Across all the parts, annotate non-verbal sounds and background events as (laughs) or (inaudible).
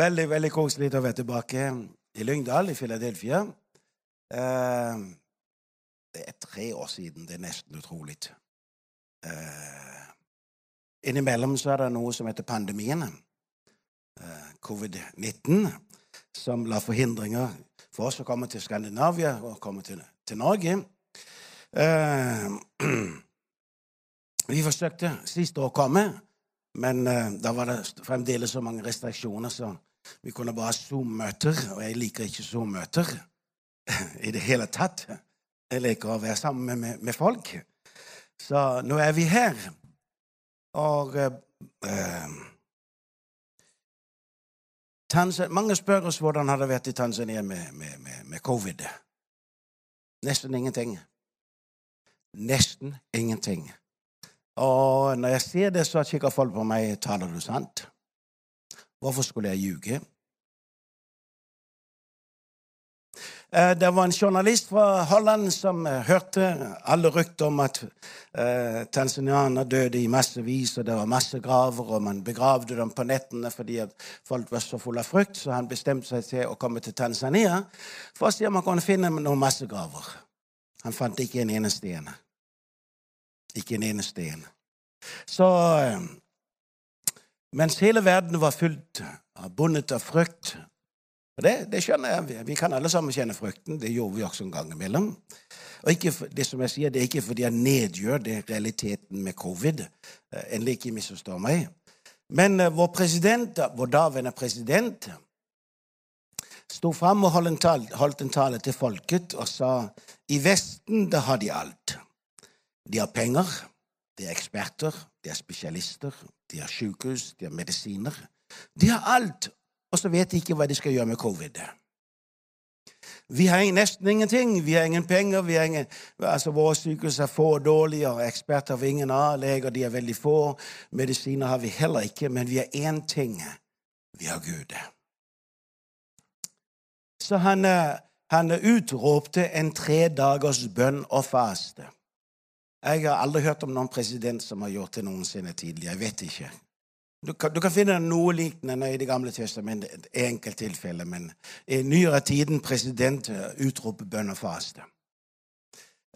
Veldig veldig koselig å være tilbake i Lyngdal i Philadelphia. Eh, det er tre år siden. Det er nesten utrolig. Eh, innimellom så er det noe som heter pandemien. Eh, Covid-19, som la forhindringer for oss å komme til Skandinavia og komme til, til Norge. Eh, (clears throat) vi forsøkte sist år å komme, men uh, da var det fremdeles så mange restriksjoner, så vi kunne bare ha Zoom-møter. Og jeg liker ikke Zoom-møter (laughs) i det hele tatt. Jeg liker å være sammen med, med folk. Så nå er vi her. Og uh, Mange spør oss hvordan det har vært i Tanzania med, med, med covid. Nesten ingenting. Nesten ingenting. Og når jeg ser det, så kikker folk på meg. Taler du sant? Hvorfor skulle jeg ljuge? Eh, det var en journalist fra Holland som eh, hørte alle rykter om at eh, tanzanianer døde i massevis, og det var masse graver, og man begravde dem på nettene fordi folk var så fulle av frykt, så han bestemte seg til å komme til Tanzania for å se om han kunne finne noen massegraver. Han fant ikke en eneste en. Ikke en eneste en. Så eh, Mens hele verden var fullt av bundet av frykt og det, det, skjønner jeg. Vi kan alle sammen kjenne frykten. Det gjorde vi også en gang imellom. Og ikke, det som jeg sier, det er ikke fordi jeg nedgjør det realiteten med covid. Eh, Endelig ikke misforstå meg. Men uh, vår president, vår daværende president sto fram og holdt en, tale, holdt en tale til folket og sa i Vesten da har de alt. De har penger, de er eksperter, de er spesialister, de har sykehus, de har medisiner. De har alt, og så vet de ikke hva de skal gjøre med covid. Vi har nesten ingenting. Vi har ingen penger. Har ingen, altså Våre sykehus er få og dårlige, og eksperter har vi ingen av. Leger de er veldig få. Medisiner har vi heller ikke. Men vi har én ting. Vi har Gud. Så han, eh, han utropte en tre dagers bønn og faste. Jeg har aldri hørt om noen president som har gjort det noensinne tidligere. Jeg vet ikke. Du kan, du kan finne noe lignende i Det gamle testamentet, et enkelt tilfelle, men i nyere tiden president utroper bønn og faste.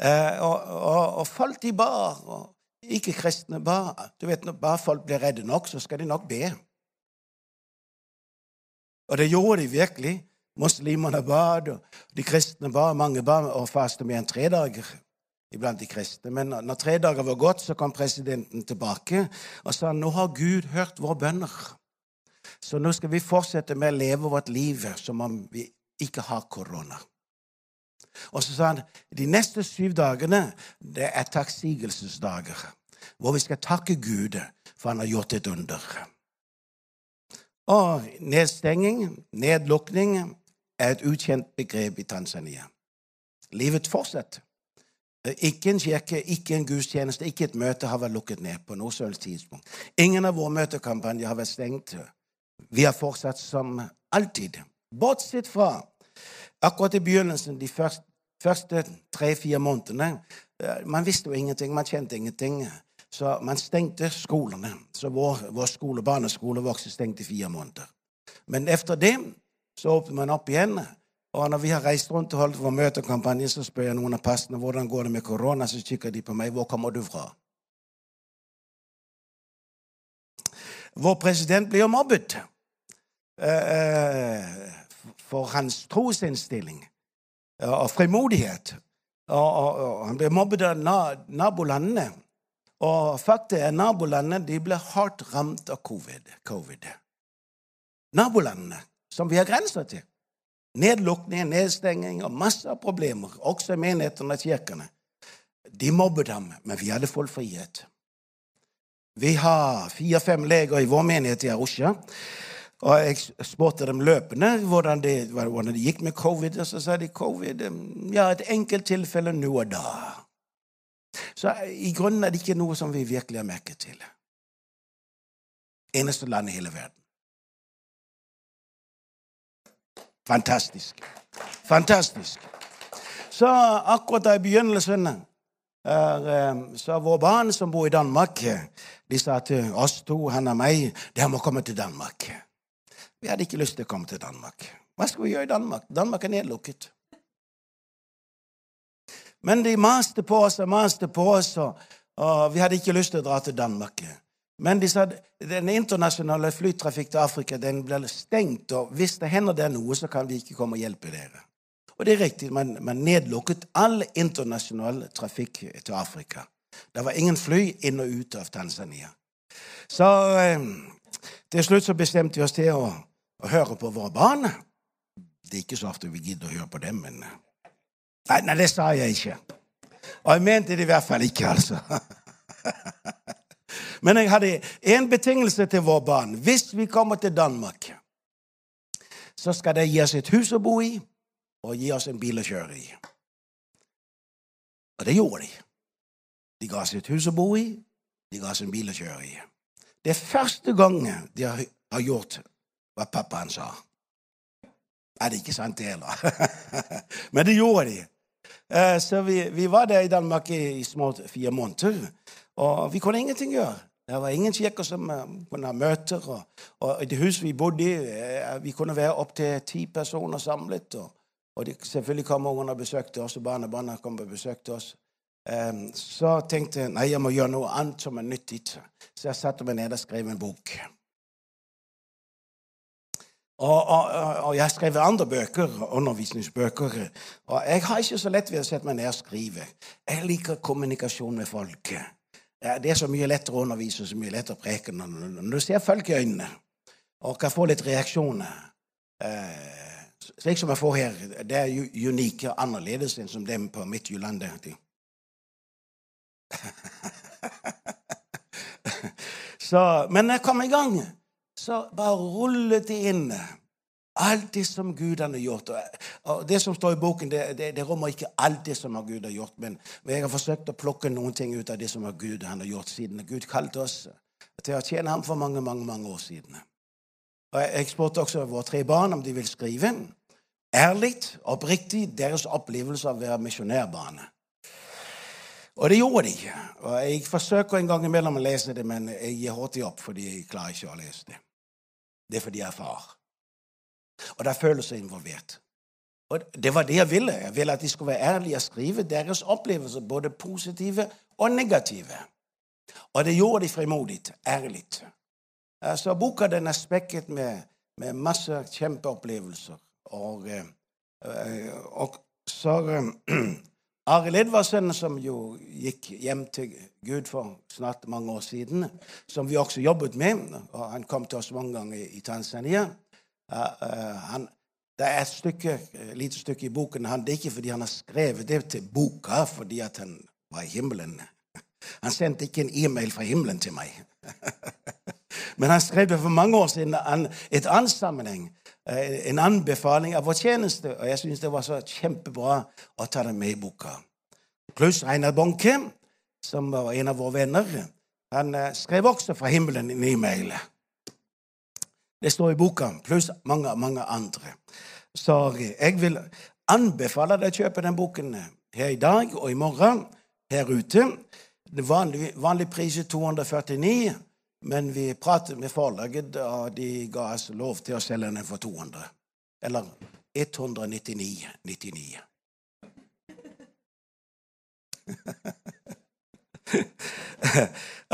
Eh, og, og, og, folk de bar, og ikke-kristne bar. Du vet, Når bare folk blir redde nok, så skal de nok be. Og det gjorde de virkelig. Muslimene bad, de kristne ba. Mange ba og faste mer enn tre dager iblant de kristne. Men når tre dager var gått, så kom presidenten tilbake og sa nå har Gud hørt våre bønner. Så nå skal vi fortsette med å leve vårt liv som om vi ikke har korona. Og så sa han de neste syv dagene det er takksigelsesdager, hvor vi skal takke Gud for han har gjort et under. Og nedstenging, nedlukning, er et ukjent begrep i Tanzania. Livet fortsetter. Ikke en kirke, ikke en gudstjeneste, ikke et møte har vært lukket ned på noe som tidspunkt. Ingen av våre møtekampanjer har vært stengt. Vi har fortsatt som alltid. Bortsett fra akkurat i begynnelsen, de første, første tre-fire månedene. Eh, man visste jo ingenting, man kjente ingenting. Så man stengte skolene. Så vår, vår skole, barneskole vokste stengt i fire måneder. Men etter det så åpnet man opp igjen. Og når vi har reist rundt og holdt vår møtekampanje, så spør jeg noen av pastene hvordan går det med korona. Så kikker de på meg. Hvor kommer du fra? Vår president blir jo mobbet eh, for hans trosinnstilling frimodighet. Og, og, og han blir mobbet av nabolandene. Og fakta er nabolandene de ble hardt rammet av covid. COVID. Nabolandene, som vi har grenser til. Nedlukning, nedstenging og masse problemer, også i menighetene og kirkene. De mobbet ham, men vi hadde full frihet. Vi har fire-fem leger i vår menighet i Arusha. Og jeg spurte dem løpende hvordan det, hvordan det, gikk med covid. Og så sa de covid ja, et enkelt tilfelle nå og da. Så i grunnen er det ikke noe som vi virkelig har merket til. Eneste land i hele verden. Fantastisk. Fantastisk. Så akkurat i begynnelsen eh, så våre barn som bor i Danmark, de sa til oss to, han og meg, dere må komme til Danmark. Vi hadde ikke lyst til å komme til Danmark. Hva skal vi gjøre i Danmark? Danmark er nedlukket. Men de maste på oss og maste på oss, og vi hadde ikke lyst til å dra til Danmark. Men de sa den internasjonale flytrafikk til Afrika den blir stengt, og hvis det hender det noe, så kan vi ikke komme og hjelpe dere. Og det er riktig, man, man nedlukket all internasjonal trafikk til Afrika. Det var ingen fly inn og ut av Tanzania. Så eh, til slutt så bestemte vi oss til å, å høre på våre barn. Det er ikke så ofte vi gidder å høre på dem, men Nei, nei det sa jeg ikke. Og jeg mente det i hvert fall ikke, altså. (laughs) Men jeg hadde én betingelse til våre barn. Hvis vi kommer til Danmark, så skal de gi oss et hus å bo i og gi oss en bil å kjøre i. Og det gjorde de. De ga oss et hus å bo i, de ga oss en bil å kjøre i. Det er første gangen de har gjort hva pappaen sa. Er det ikke sant, det heller? (laughs) Men det gjorde de. Eh, så vi, vi, var der i Danmark i små fire måneder, og vi kunne ingenting gjøre. Det var ingen som eh, kunne ha møter. Og, og, det huset vi bodde i, eh, vi kunne være opptil ti personer samlet. Og, og de, selvfølgelig kom ungene og besøkte oss, og barnebarna kom og besøkte oss. Um, så tenkte jeg nei, jeg må gjøre noe annet som er nyttig. Så jeg satte meg ned og skrev en bok. Og, og, og, jeg har skrevet andre bøker, undervisningsbøker. Og jeg har ikke så lett ved å sette meg ned og skrive. Jeg liker kommunikasjon med folk. Det er så mye lettere å undervise så mye lettere å preke når du ser folk i øynene og kan få litt reaksjoner. Eh, slik som jeg får her. Det er unike og annerledes enn som dem på Midtjyllandet. (laughs) men jeg kom i gang så bare rullet det inn. Alt det som Gud har gjort. Og Det som står i boken, det, det, det rommer ikke alt det som Gud har gjort. Men, jeg har forsøkt å plukke noen ting ut av det som Gud har gjort siden Gud kalte oss til å tjene ham for mange mange, mange år siden. Og Jeg spurte også våre tre barn om de vil skrive ærlig, oppriktig, deres opplevelse av å være misjonærbarn. Og det gjorde de. Og Jeg forsøker en gang imellom å lese det, men jeg gir hurtig opp fordi jeg klarer ikke å lese det. Det er fordi jeg er far. Og det føler seg involvert. Og Det var det jeg ville. Jeg ville at de skulle være ærlige og skrive deres opplevelser, både positive og negative. Og det gjorde de frimodig, ærlig. Så boka den er spekket med, med masse kjempeopplevelser. Og, eh, og så (clears throat) Arild Edvardsen, som jo gikk hjem til Gud for snart mange år siden, som vi også jobbet med, og han kom til oss mange ganger i Tanzania han, Det er et stykke, lite stykke i boken han, Det er ikke fordi han har skrevet det til boka fordi han var i himmelen. (laughs) Han sendte ikke en e-mail fra himmelen til meg. (laughs) Men han skrev det for mange år siden i et annet sammenheng. Eh, en anbefaling av vår tjeneste. Og jeg syns det var så kjempebra å ta det med i boka. Pluss Einar Bonke, som var en av våre venner. Han eh, skrev også fra himmelen en e-mail. Det står i boka, pluss mange, mange andre. Så jeg vil anbefale deg å kjøpe den boken her i dag og i morgen her ute. Vanlig, vanlige pris er 249 men vi pratet med forlaget, og de ga oss lov til å selge den for 200. Eller 199,99.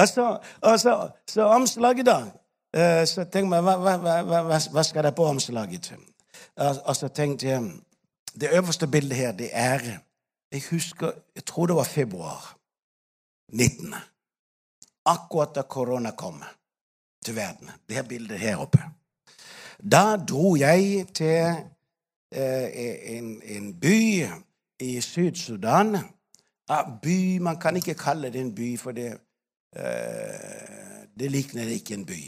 altså, altså, så omslaget, da. Eh, så tenkte jeg hva, hva, hva, hva skal det på omslaget? Og så tenkte jeg Det øverste bildet her, det er Jeg husker Jeg tror det var februar 19 akkurat da korona kom til verden. Det her bildet her oppe. Da dro jeg til eh, en, en, by i Syd-Sudan. By Man kan ikke kalle det en by, for det, eh, det likner ikke en by.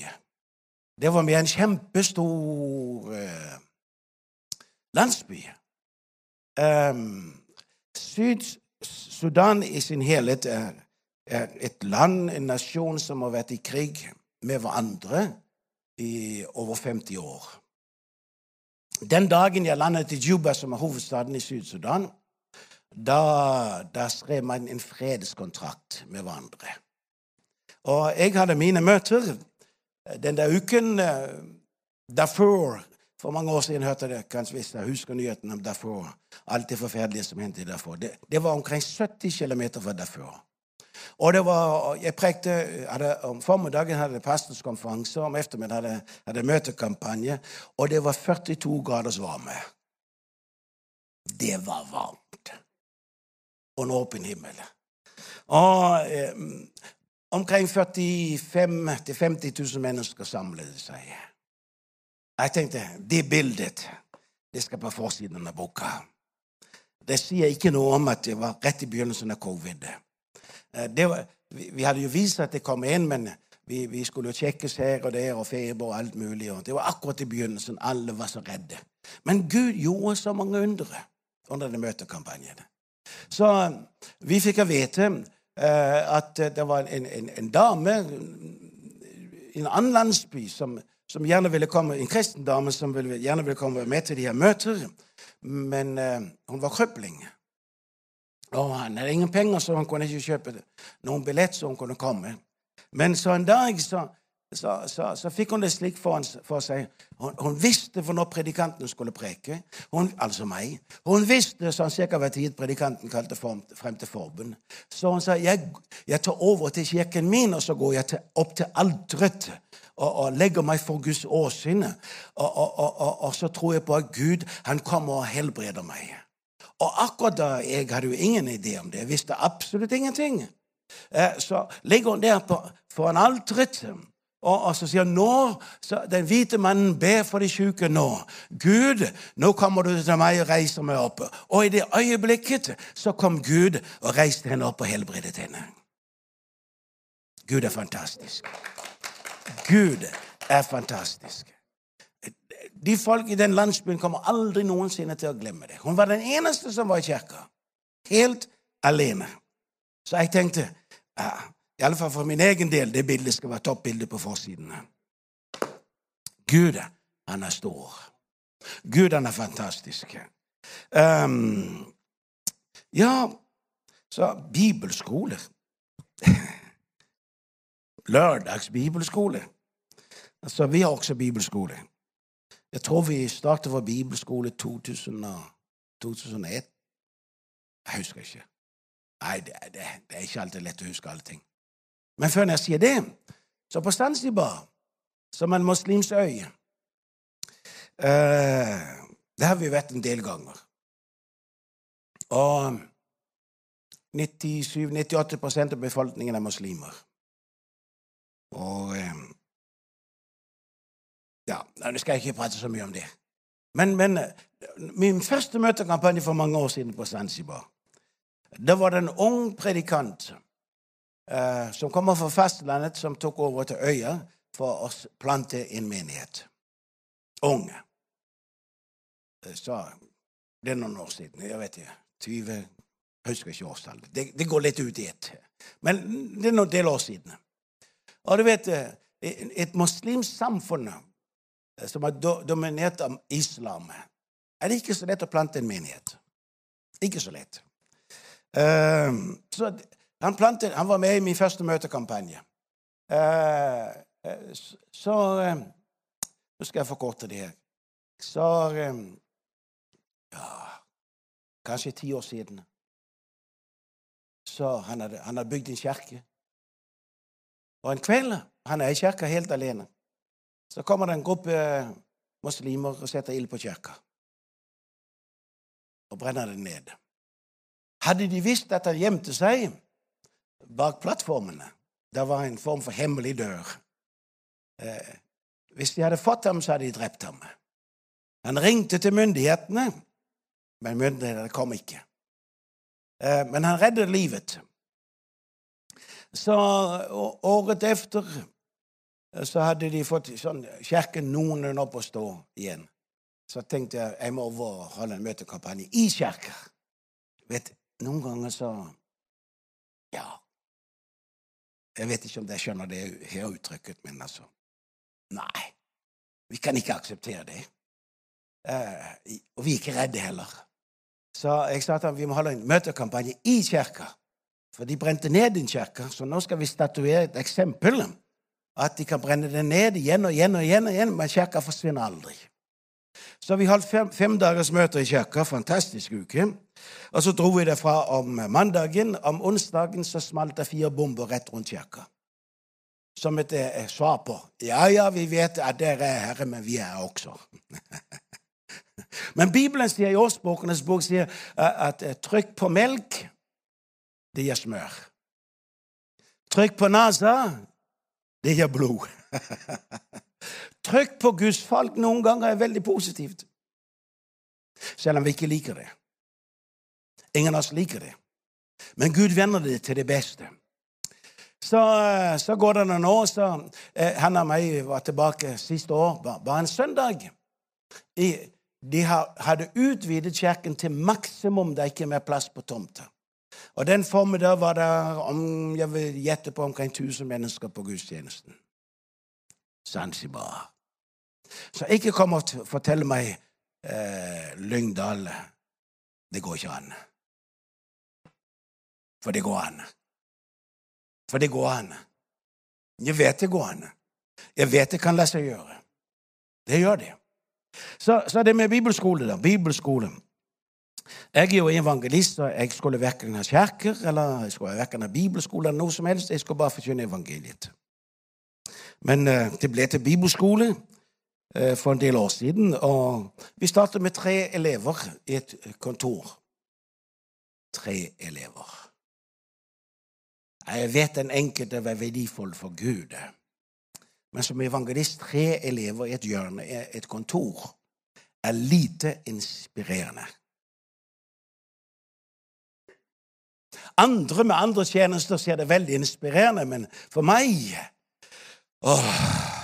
Det var med en kjempestor eh, landsby. Um, Syd-Sudan i sin helhet er er et land, en nasjon, som har vært i krig med hverandre i over 50 år. Den dagen jeg landet i Juba, som er hovedstaden i Syd-Sudan, da, da, skrev man en fredskontrakt med hverandre. Og jeg hadde mine møter den der uken. Darfur For mange år siden hørte jeg kanskje hvis jeg husker nyheten om Darfur. Alt det forferdelige som hendte i Darfur. Det, det var omkring 70 km fra Darfur. Og det var, jeg prekte, hadde, Om formiddagen hadde jeg pastorskonferanse, om ettermiddagen hadde jeg møtekampanje, og det var 42 graders varme. Det var varmt. Og en åpen himmel. Og eh, omkring 45 000-50 000 mennesker samlet seg. Jeg tenkte det bildet det skal på forsiden av boka. Det sier ikke noe om at det var rett i begynnelsen av covid. Eh, var, vi hadde jo vist at det kom inn, men vi, vi skulle jo sjekkes her og der og feber og alt mulig. Og det var akkurat i begynnelsen. Alle var så redde. Men Gud gjorde så mange undre under den møtekampanjen. Så vi fikk vite uh, at det var en, en, en dame i en annen landsby som, som, gjerne ville komme, en kristen dame som ville, gjerne ville komme med til de her møter, men uh, hun var krøpling. Og han hadde ingen penger, så han kunne ikke kjøpe noen billett så hun kunne komme. Men så en dag så, så, så, så fikk hun det slik for, for seg hun, hun, visste for når predikanten skulle preke, hun, altså meg. Hun visste sånn cirka hva tid predikanten kalte form, frem til forbund. Så hun sa jeg, jeg tar over til kirken min, og så går jeg til, opp til alteret. Og, og, legger meg for Guds åsyn. Og, og, og, så tror jeg på at Gud han kommer og helbreder meg. Og akkurat da Jeg hadde jo ingen idé om det. Jeg visste absolutt ingenting. Eh, så ligger hun der på, foran alteret. Og, så sier han nå, så Den hvite mannen ber for de syke nå. Gud, nå kommer du til meg og reiser meg opp. Og i det øyeblikket så kom Gud og reiste henne opp og helbredet henne. Gud er fantastisk. Gud er fantastisk. De folk i den landsbyen kommer aldri noensinne til å glemme det. Hun var den eneste som var i kirka. Helt alene. Så jeg tenkte ja, i alle fall for min egen del det bildet skal være toppbildet på forsiden. Gud, han er stor. Gud, han er fantastisk. Um, ja, så bibelskole (laughs) Lørdags bibelskole. Altså, vi har også bibelskole. Jeg tror vi startet vår bibelskole i 2001. Jeg husker ikke. Nei, det, det, det, er ikke alltid lett å huske alle ting. Men før jeg sier det, så på Zanzibar, som en muslimsk øy eh, Det har vi vært en del ganger. Og 97-98 av befolkningen er muslimer. Og eh, ja, Nå skal jeg ikke prate så mye om det. Men, men min første møtekampanje for mange år siden på Zanzibar Da var det en ung predikant uh, som kommer fra fastlandet, som tok over til øya for å plante en menighet. Ung. Eh, så Det er noen år siden. Jeg vet ikke. 20 Jeg husker ikke årstallet. Det, det, går litt ut i ett. Men det er noen del år siden. Og du vet, eh, et muslimsk samfunn som er dominert av islam, er det ikke så lett å plante en menighet. Ikke så lett. Uh, så han, plantet, han var med i min første møtekampanje. Uh, så uh, Nå skal jeg forkorte det her. Så ja, Kanskje ti år siden. Så han hadde, han hadde bygd en kirke. Og en kveld han er i kirka helt alene. Så kommer det en gruppe muslimer og setter ild på kirka. Og brenner det ned. Hadde de visst at han gjemte seg bak plattformene Det var en form for hemmelig dør. Eh, hvis de hadde fått ham, så hadde de drept ham. Han ringte til myndighetene, men myndighetene kom ikke. Eh, men han reddet livet. Så året efter Eh, så hadde de fått sånn, kirken noenlunde opp å stå igjen. Så tenkte jeg jeg må holde en møtekampanje i kirka. Vet, Noen ganger så Ja. Jeg vet ikke om dere skjønner det her uttrykket, men altså Nei. Vi kan ikke akseptere det. Eh, og vi er ikke redde heller. Så jeg sa at vi må holde en møtekampanje i kirka. For de brente ned en kirke, så nå skal vi statuere et eksempel at de kan brenne det ned igjen og igjen og igjen, og igjen men kirka forsvinner aldri. Så vi holdt fem, dagers møter i kirka. Fantastisk uke. Og så dro vi derfra om mandagen. Om onsdagen så smalt det fire bomber rett rundt kirka. Som et eh, svar på Ja, ja, vi vet at dere er herre, men vi er også. (laughs) men Bibelen sier i Årsbokenes bok sier eh, at eh, trykk på melk, det gir smør. Trykk på nesa, det gir blod. (laughs) Trykk på Guds folk noen ganger er veldig positivt. Selv om vi ikke liker det. Ingen av oss liker det. Men Gud vender det til det beste. Så, eh, så går det noen år, så eh, Han og meg var tilbake siste år, bare en søndag. De hadde utvidet kirken til maksimum. Det er ikke mer plass på tomta. Og den formiddagen var det om, jeg vil gjette på omkring 1000 mennesker på gudstjenesten. Zanzibar. Så ikke kom og fortell meg eh, Lyngdal Det går ikke an. For det går an. For det går an. Jeg vet det går an. Jeg vet det kan la seg gjøre. Det gjør det. Så, så det med bibelskole, da. Bibelskole. Jeg er jo evangelist, og jeg skulle verken ha kjerker eller jeg skulle ha bibelskole eller noe som helst. Jeg skulle bare forkynne evangeliet. Men uh, det ble til bibelskole for en del år siden, og vi startet med tre elever i et kontor. Tre elever. Jeg vet den enkelte var verdifull for Gud. Men som evangelist, tre elever i et hjørne, i et kontor, er lite inspirerende. Andre med andre tjenester ser det veldig inspirerende, men for meg Åh.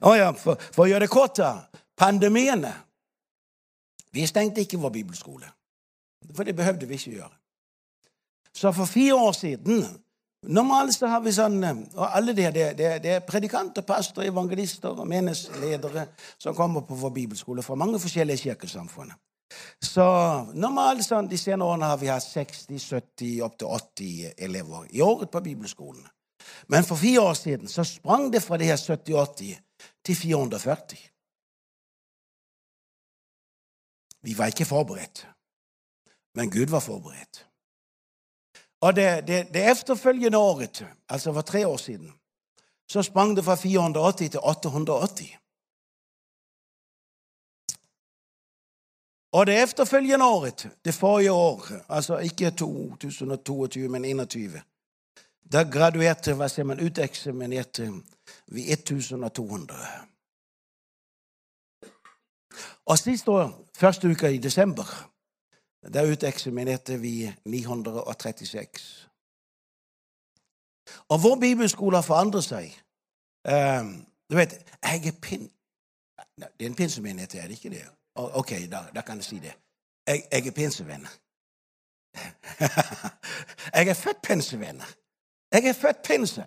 Å ja, for, for, å gjøre det kort, da. Pandemiene. Vi stengte ikke vår bibelskole. For det behøvde vi ikke gjøre. Så for fire år siden Normalt så har vi sånn Og alle de, det, det, det er predikanter, pastorer, evangelister og menighetsledere som kommer på vår bibelskole fra mange forskjellige kirkesamfunn. Så normalt sånn, de senere årene har vi hatt 60-70, opptil 80 elever i året på bibelskolen. Men for fire år siden så sprang det fra de her 70-80 til 440. Vi var ikke forberedt, men Gud var forberedt. Og det, det, det efterfølgende året, altså for tre år siden, så sprang det fra 480 til 880. Og det efterfølgende året, det forrige år, altså ikke 2022, men 2021, da graduerte hva sier man, uteksaminerte vi 1200. Og siste år, første uka i desember, da uteksaminerte vi 936. Og vår bibelskole har forandret seg. Um, du vet, jeg er pin... Det er en pinsemenighet, er det ikke det? Ok, da, da kan jeg si det. Jeg, jeg er pinsevenn. (laughs) jeg er født pinsevenn. Jeg er født pinse.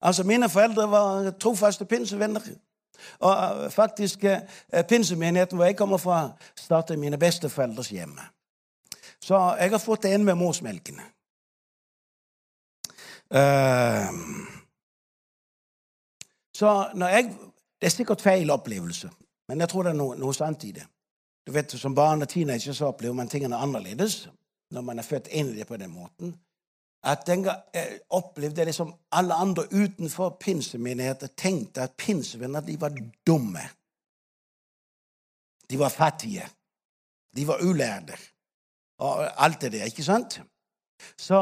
Altså, Mine foreldre var trofaste pinsevenner. Og uh, faktisk uh, pinsemenigheten hvor jeg kommer fra, startet mine besteforeldres hjemme. Så jeg har fått det inn med morsmelken. Uh, så når jeg Det er sikkert feil opplevelse, men jeg tror det er noe, noe sant i det. Du vet, Som barn og teenager så opplever man tingene annerledes når man er født inn i det på den måten. At den jeg opplevde det som alle andre utenfor pinsemenigheter tenkte at pinsevenner de var dumme. De var fattige. De var ulærde. Og alt det der, ikke sant? Så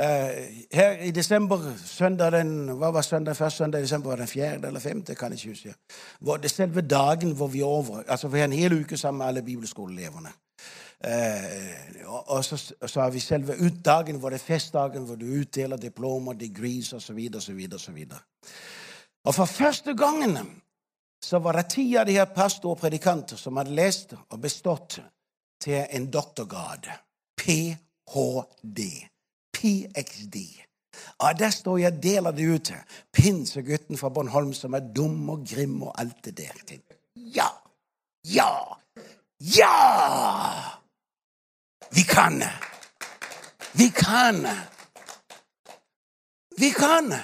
Uh, her i desember, søndag den, hva var søndag, først? søndag i desember, var den fjerde eller femte? kan jeg ikke huske. Hvor det selve dagen hvor vi er over. altså Vi har en hel uke sammen med alle bibelskoleelevene. Uh, og, og så, har vi selve utdagen, hvor det er festdagen, hvor du utdeler diplomer, degrees osv. osv. osv. Og for første gangen så var det ti av de her pastor og predikanter som hadde lest og bestått til en doktorgrad. ph.d. PXD. Ja, Der står jeg og deler det ut. Pinsegutten fra Bornholm som er dum og grim og alt det der. Ja! Ja! Ja! Vi kan! Vi kan! Vi kan!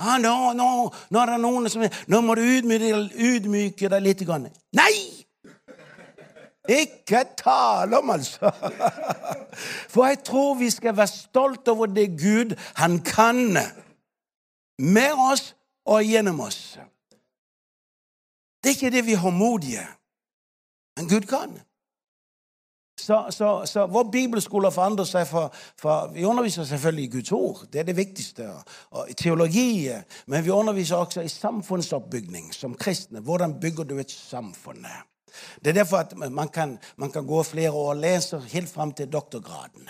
Ah, nå, nå, nå er det noen som Nå må du ydmyke deg litt. Nei! Ikke tale om, altså! For jeg tror vi skal være stolt over det Gud han kan med oss og gjennom oss. Det er ikke det vi har modige, men Gud kan. Så, så, så vår bibelskole har forandret seg fra, for, Vi underviser selvfølgelig i Guds ord, det er det viktigste. Og i teologi, men vi underviser også i samfunnsoppbygging som kristne. Hvordan bygger du et samfunn? Det er derfor at man kan, man kan gå flere år og lese helt fram til doktorgraden.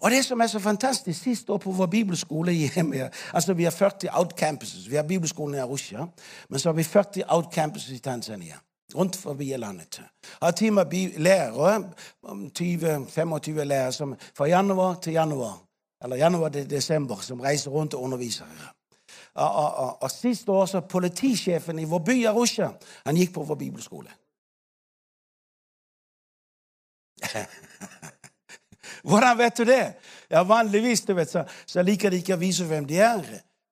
Og det som er så fantastisk, Sist år på vår bibelskole hjemme, altså Vi har 40 out-campuses. Vi har bibelskolen i Arusha, men så har vi 40 out-campuses i Tanzania. Rundt forbi landet. Har team av lærere, 20-25 lærere, som fra januar til januar, eller januar til desember, som reiser rundt og underviser. Og, og, og, og Sist år så politisjefen i vår by Arusha han gikk på vår bibelskole. (laughs) Hvordan vet du det? Ja, Vanligvis du vet, så, så liker de ikke å vise hvem de er.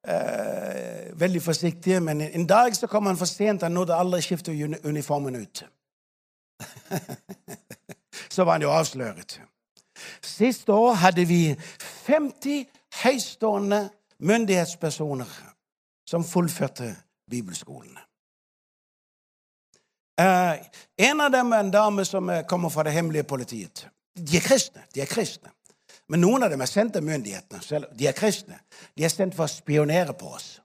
Eh, veldig forsiktige. Men en dag så kom han for sent. Han nådde aldri skifte uniformen ut. (laughs) så var han jo avsløret. Siste år hadde vi 50 høystående myndighetspersoner som fullførte bibelskolen. Eh, en av dem er en dame som kommer fra det hemmelige politiet. De er kristne. De er kristne. Men noen av dem er sendt av myndighetene. De er kristne. De er sendt for å spionere på oss.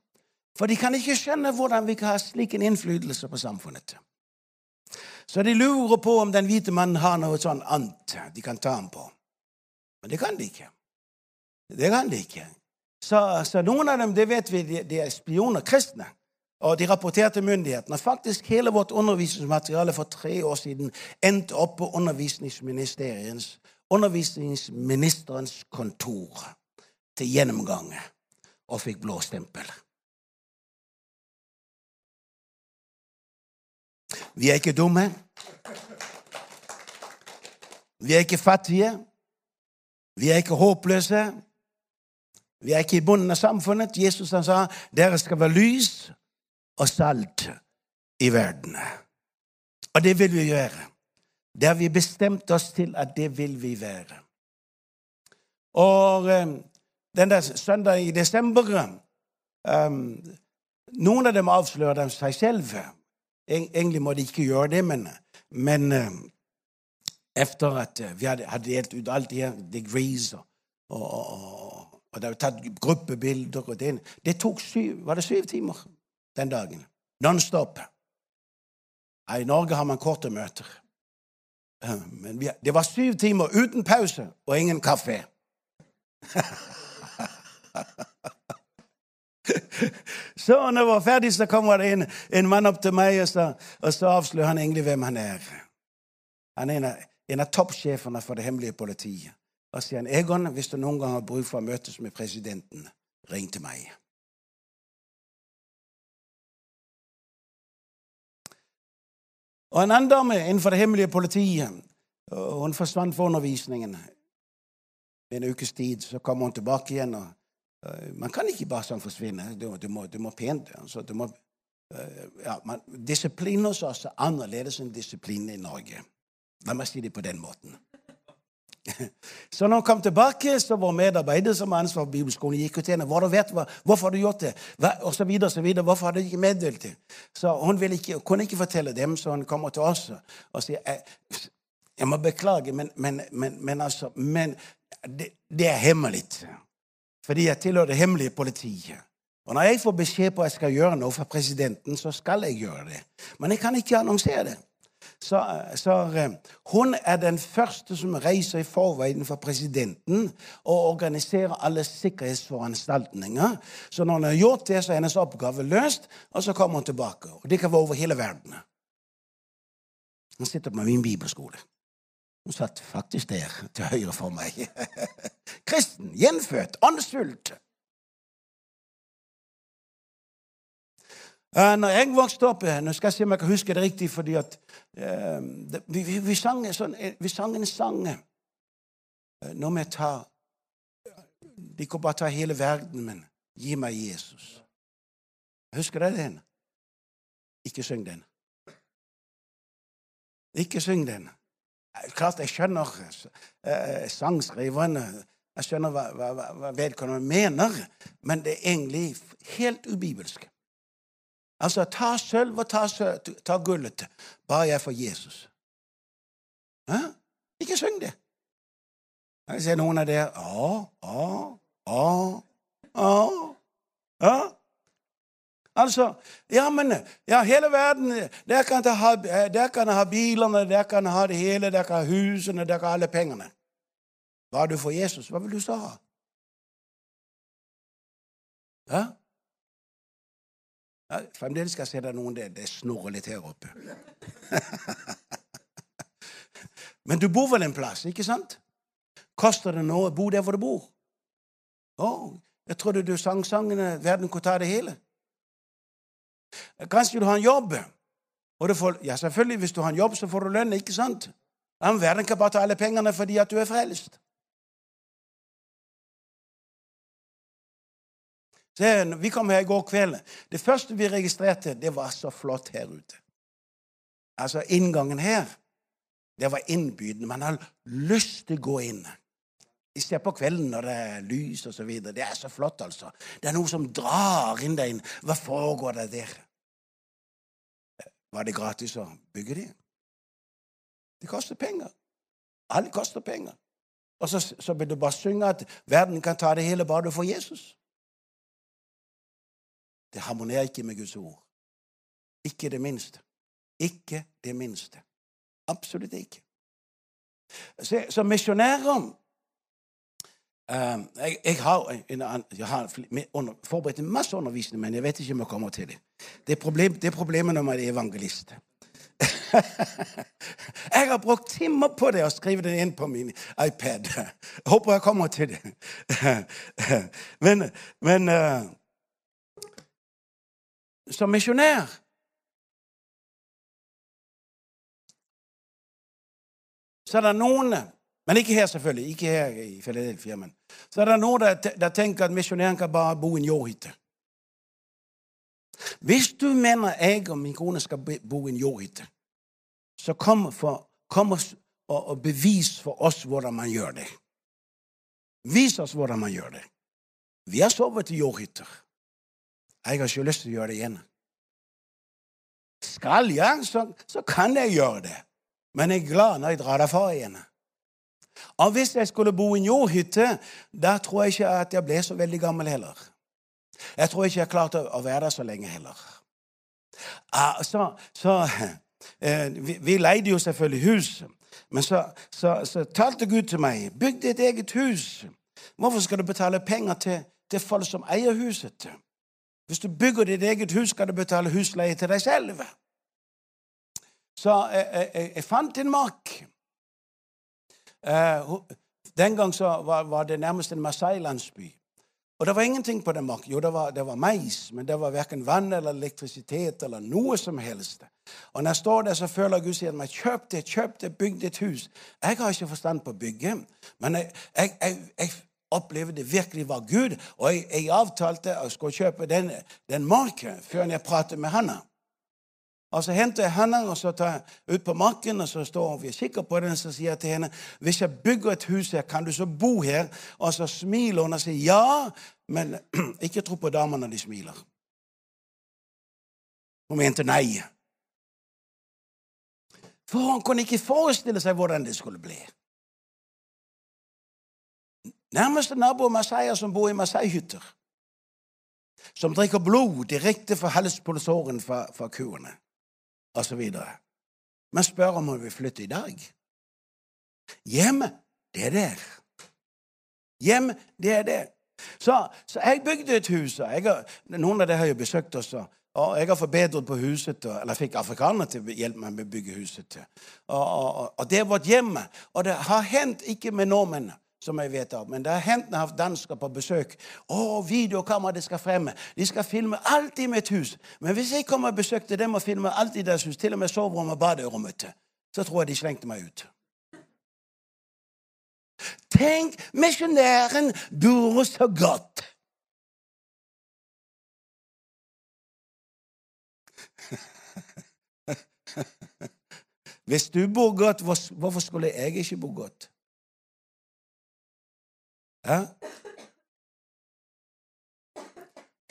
For de kan ikke skjønne hvordan vi kan ha slik en innflytelse på samfunnet. Så de lurer på om den hvite mannen har noe sånn annet de kan ta ham på. Men det kan de ikke. Det kan de ikke. Så, så noen av dem, det vet vi, de, de er spioner, kristne. Og de rapporterte myndighetene. Faktisk hele vårt undervisningsmateriale for tre år siden endte opp på undervisningsministeriens, undervisningsministerens kontor til gjennomgang og fikk blå stempel. Vi er ikke dumme. Vi er ikke fattige. Vi er ikke håpløse. Vi er ikke i bunnen av samfunnet. Jesus han sa dere skal være lys og salt i verden. Og det vil vi gjøre. Det har vi bestemt oss til at det vil vi være. Og um, den der søndagen i desember um, Noen av dem avslører seg selv. Egentlig må de ikke gjøre det, men, men um, etter at vi hadde, hadde delt ut alt det her degrees og, og, og, og det var tatt gruppebilder og det, det tok syv, var det syv timer den dagen. Non-stop. I Norge har man korte møter. Men vi, det var syv timer uten pause og ingen kaffe. (laughs) så når vi var ferdig, så kommer det en, en mann opp til meg, og så, og så avslører han egentlig hvem han er. Han er en av, en av toppsjefene for det hemmelige politiet. Og sier han, Egon, hvis du noen gang har bruk for å møtes med presidenten, ring til meg. Og en annen dame innenfor det hemmelige politiet hun forsvant for undervisningen. En ukes tid så kom hun tilbake igjen. og uh, Man kan ikke bare sånn forsvinne. Du, du, må, du må, pent altså, du må, uh, ja, man, Disiplin hos oss er annerledes enn disiplin i Norge. La meg si det på den måten. Så når han kom tilbake, så var medarbeider som har ansvar for bibelskolen, gikk ut til henne. Hva du vet, hvorfor har du gjort det? Hva, og så videre, så videre. Hvorfor har du ikke meddelt det? Så Hun ikke, kunne ikke fortelle dem, så hun kommer til oss og sier jeg, jeg må beklage, men, men, men, men altså men det, det, er hemmelig. Fordi jeg tilhører det hemmelige politiet. Og når jeg får beskjed på at jeg skal gjøre noe for presidenten, så skal jeg gjøre det. Men jeg kan ikke annonsere det så, så eh, hun er den første som reiser i forveien for presidenten og organiserer alle sikkerhetsforanstaltninger. Så når hun har gjort det, så er hennes oppgave løst, og så kommer hun tilbake. Og det kan være over hele verden. Hun sitter på min bibelskole. Hun satt faktisk der, til høyre for meg. (laughs) Kristen, gjenfødt, åndsfullt. Når jeg vokste opp eh, Nå skal jeg se om jeg kan huske det riktig, fordi at uh, vi, vi, vi, sang sånn, vi, sang en sang Nå må jeg ta De kan bare ta hele verden, men gi meg Jesus. Husker dere den? Ikke syng den. Ikke syng den. Klart jeg skjønner eh, sangskriverne. Jeg skjønner hva, hva, hva vedkommende mener, men det er egentlig helt ubibelsk. Altså, ta sølv og ta, ta gullet, bare jeg får Jesus. Hæ? Ikke syng det. Jeg ser noen av dere Å, å, å, å, Ja? Altså, ja, men ja, hele verden Der kan jeg ha, der ha bilene, der kan jeg ha det hele, der kan ha husene, der kan ha alle pengene. Bare du får Jesus, hva vil du så ha? Ja? Ja fremdeles skal jeg se det noen det, det snorrer litt her oppe. (laughs) men du bor vel en plass, ikke sant? Koster det noe å bo der hvor du bor? Å, jeg trodde du sang sangene 'Verden kan ta det hele'. Kanskje du har en jobb. Får, ja, selvfølgelig, hvis du har en jobb, så får du lønn, ikke sant? Men verden kan bare ta alle pengene fordi at du er frelst. Se, vi kom her i går kveld. Det første vi registrerte, det var så flott her ute. Altså, inngangen her, det var innbydende. Man har lyst til å gå inn. Ikke på kvelden når det er lys og så videre. Det er så flott, altså. Det er noe som drar inn deg inn. Hva foregår det der? Var det gratis å bygge det? Det koster penger. Alt koster penger. Og så, så vil du bare synge at verden kan ta det hele bare du får Jesus. Det harmonerer ikke med Guds ord. Ikke det minste. Ikke det minste. Absolutt ikke. Så, så misjonærer Ehm, jeg, jeg, har, jeg, har, forberedt en masse undervisning, men jeg vet ikke om jeg kommer til det. Det er, problem, det er problemet når man er evangelist. (laughs) jeg har brukt timer på det og skrevet det inn på min iPad. Jeg håper jeg kommer til det. (laughs) men, men uh, som misjonær så er det noen men ikke her, selvfølgelig. Ikke her i Philadelphia. Men. Så er det noen der, tenker at misjonæren kan bare bo i en jordhytte. Hvis du mener jeg og min kone skal bo i en jordhytte, så kom, for, kom og, og, bevis for oss hvordan man gjør det. Vis oss hvordan man gjør det. Vi har sovet i jordhytter. Jeg har ikke lyst til å gjøre det igjen. Skal jeg, så, så kan jeg gjøre det. Men jeg er glad når jeg drar derfra igjen. Og hvis jeg skulle bo i en jordhytte, da tror jeg ikke at jeg ble så veldig gammel heller. Jeg tror ikke jeg klarte å være der så lenge heller. Ah, så, så eh, vi, leide jo selvfølgelig hus. Men så, så, så talte Gud til meg bygg ditt eget hus. Hvorfor skal du betale penger til, til folk som eier huset? Hvis du bygger ditt eget hus, skal du betale husleie til deg selv. Så jeg, jeg, jeg fant en mark. Eh, den gang var, var det nærmest en masai-landsby. Og det var ingenting på den marken. Jo, det var, det var mais, men det var verken vann eller elektrisitet eller noe som helst. Og når jeg står der, så føler Gud sier meg, kjøp det, kjøp det, hus. Jeg har ikke forstand på å bygge, men jeg, jeg, jeg, jeg opplevde virkelig var Gud. Og jeg, avtalte å skulle kjøpe den, den marken før jeg pratet med Hanna. Og Så henter jeg henne og så tar jeg ut på marken og så står vi og kikker på den og så sier jeg til henne hvis jeg bygger et hus her, kan du så bo her? Og så smiler hun og sier ja, men (clears throat) ikke tro på damer når de smiler. Hun mente nei. For hun kunne ikke forestille seg hvordan det skulle bli. Nærmeste nabo av Masaya som bor i Masai-hytter. Som drikker blod direkte fra halspulsåren fra, fra kuene osv. Men spør om hun vil flytte i dag. Hjemme, det er der. Hjemme, det er der. Så, så jeg bygde et hus. Har, noen av dere har jo besøkt oss. Og jeg har forbedret på huset, eller fikk afrikanere til å hjelpe meg med å bygge huset. Og, og, og det er vårt hjem. Og det har hendt ikke med nordmenn som jeg vet av. Men det har hendt når jeg har hatt dansker på besøk. Å, videokamera skal fremme. De skal filme alt i mitt hus. Men hvis jeg kommer og besøkte dem og filmer alt i deres hus, til og med soverommet og baderommet, så tror jeg de slengte meg ut. Tenk, misjonæren bor så godt. Hvis du bor godt, hvorfor skulle jeg ikke bo godt? Ja?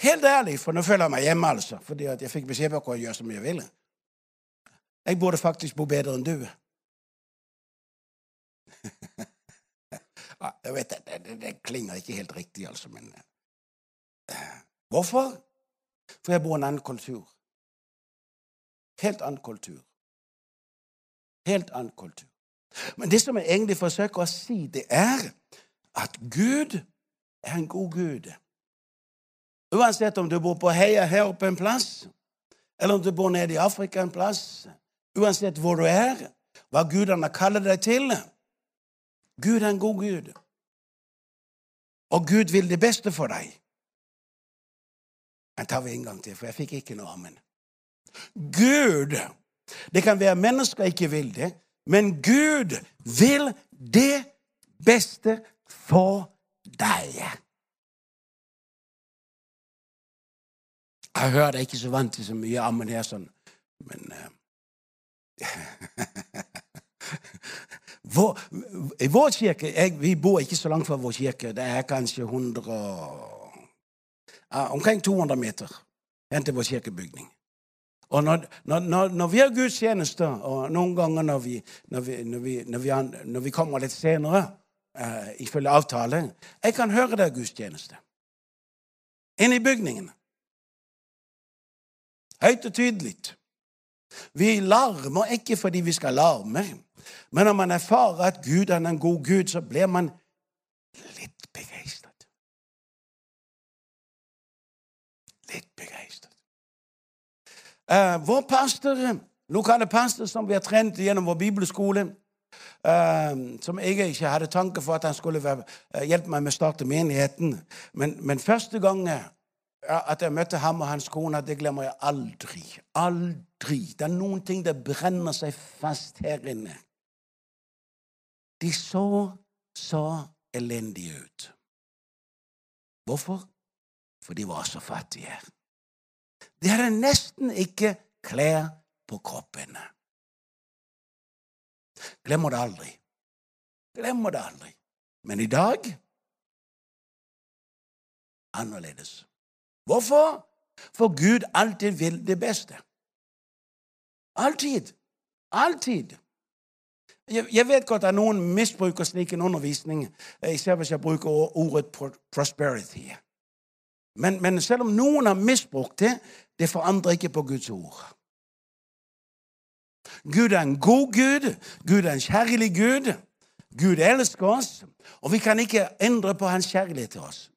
Helt ærlig, for nå føler jeg meg hjemme, altså. Fordi jeg fikk beskjed på å gjøre som jeg ville. Jeg burde faktisk bo bedre enn du. (laughs) jeg vet, det, det, det, klinger ikke helt riktig, altså, men uh, Hvorfor? For jeg bor i en annen kultur. Helt annen kultur. Helt annen kultur. Men det som jeg egentlig forsøker å si, det er at Gud er en god Gud. Uansett om du bor på Heia her oppe en plass, eller om du bor nede i Afrika en plass, uansett hvor du er, hva gudene kaller deg til Gud er en god Gud. Og Gud vil det beste for deg. Den tar en gang til, for jeg fikk ikke noe amen. Gud Det kan være mennesker ikke vil det, men Gud vil det beste for deg. Jeg hører ikke så vant til så mye ammen her, sånn, men uh, (laughs) vår, I vår kirke jeg, Vi bor ikke så langt fra vår kirke. Det er kanskje 100 uh, Omkring 200 meter hen til vår kirkebygning. Og når, når, når, vi har gudstjenester, og noen ganger når vi, når vi, vi, vi kommer litt senere uh, ifølge avtale Jeg kan høre det gudstjeneste inne i bygningen. Høyt og tydelig. Vi larmer ikke fordi vi skal larme. Men når man erfarer at Gud er en god Gud, så blir man litt begeistret. Litt begeistret. Eh, vår pastor, lokale pastor som vi har trent gjennom vår bibelskole, som jeg ikke hadde tanke for at han skulle uh, hjelpe meg med å starte menigheten, men, men første gang at jeg møtte ham og hans kone, det glemmer jeg aldri. Aldri. Det er noen ting det brenner seg fast her inne. De så så elendige ut. Hvorfor? For de var så fattige. De hadde nesten ikke klær på kroppen. Glemmer det aldri. Glemmer det aldri. Men i dag annerledes. Hvorfor? For Gud alltid vil det beste. Alltid. Alltid. Jeg vet godt at noen misbruker slik en undervisning, især hvis jeg bruker ordet prosperity. Men, men, selv om noen har misbrukt det, det forandrer ikke på Guds ord. Gud er en god Gud. Gud er en kjærlig Gud. Gud elsker oss, og vi kan ikke endre på hans kjærlighet til oss.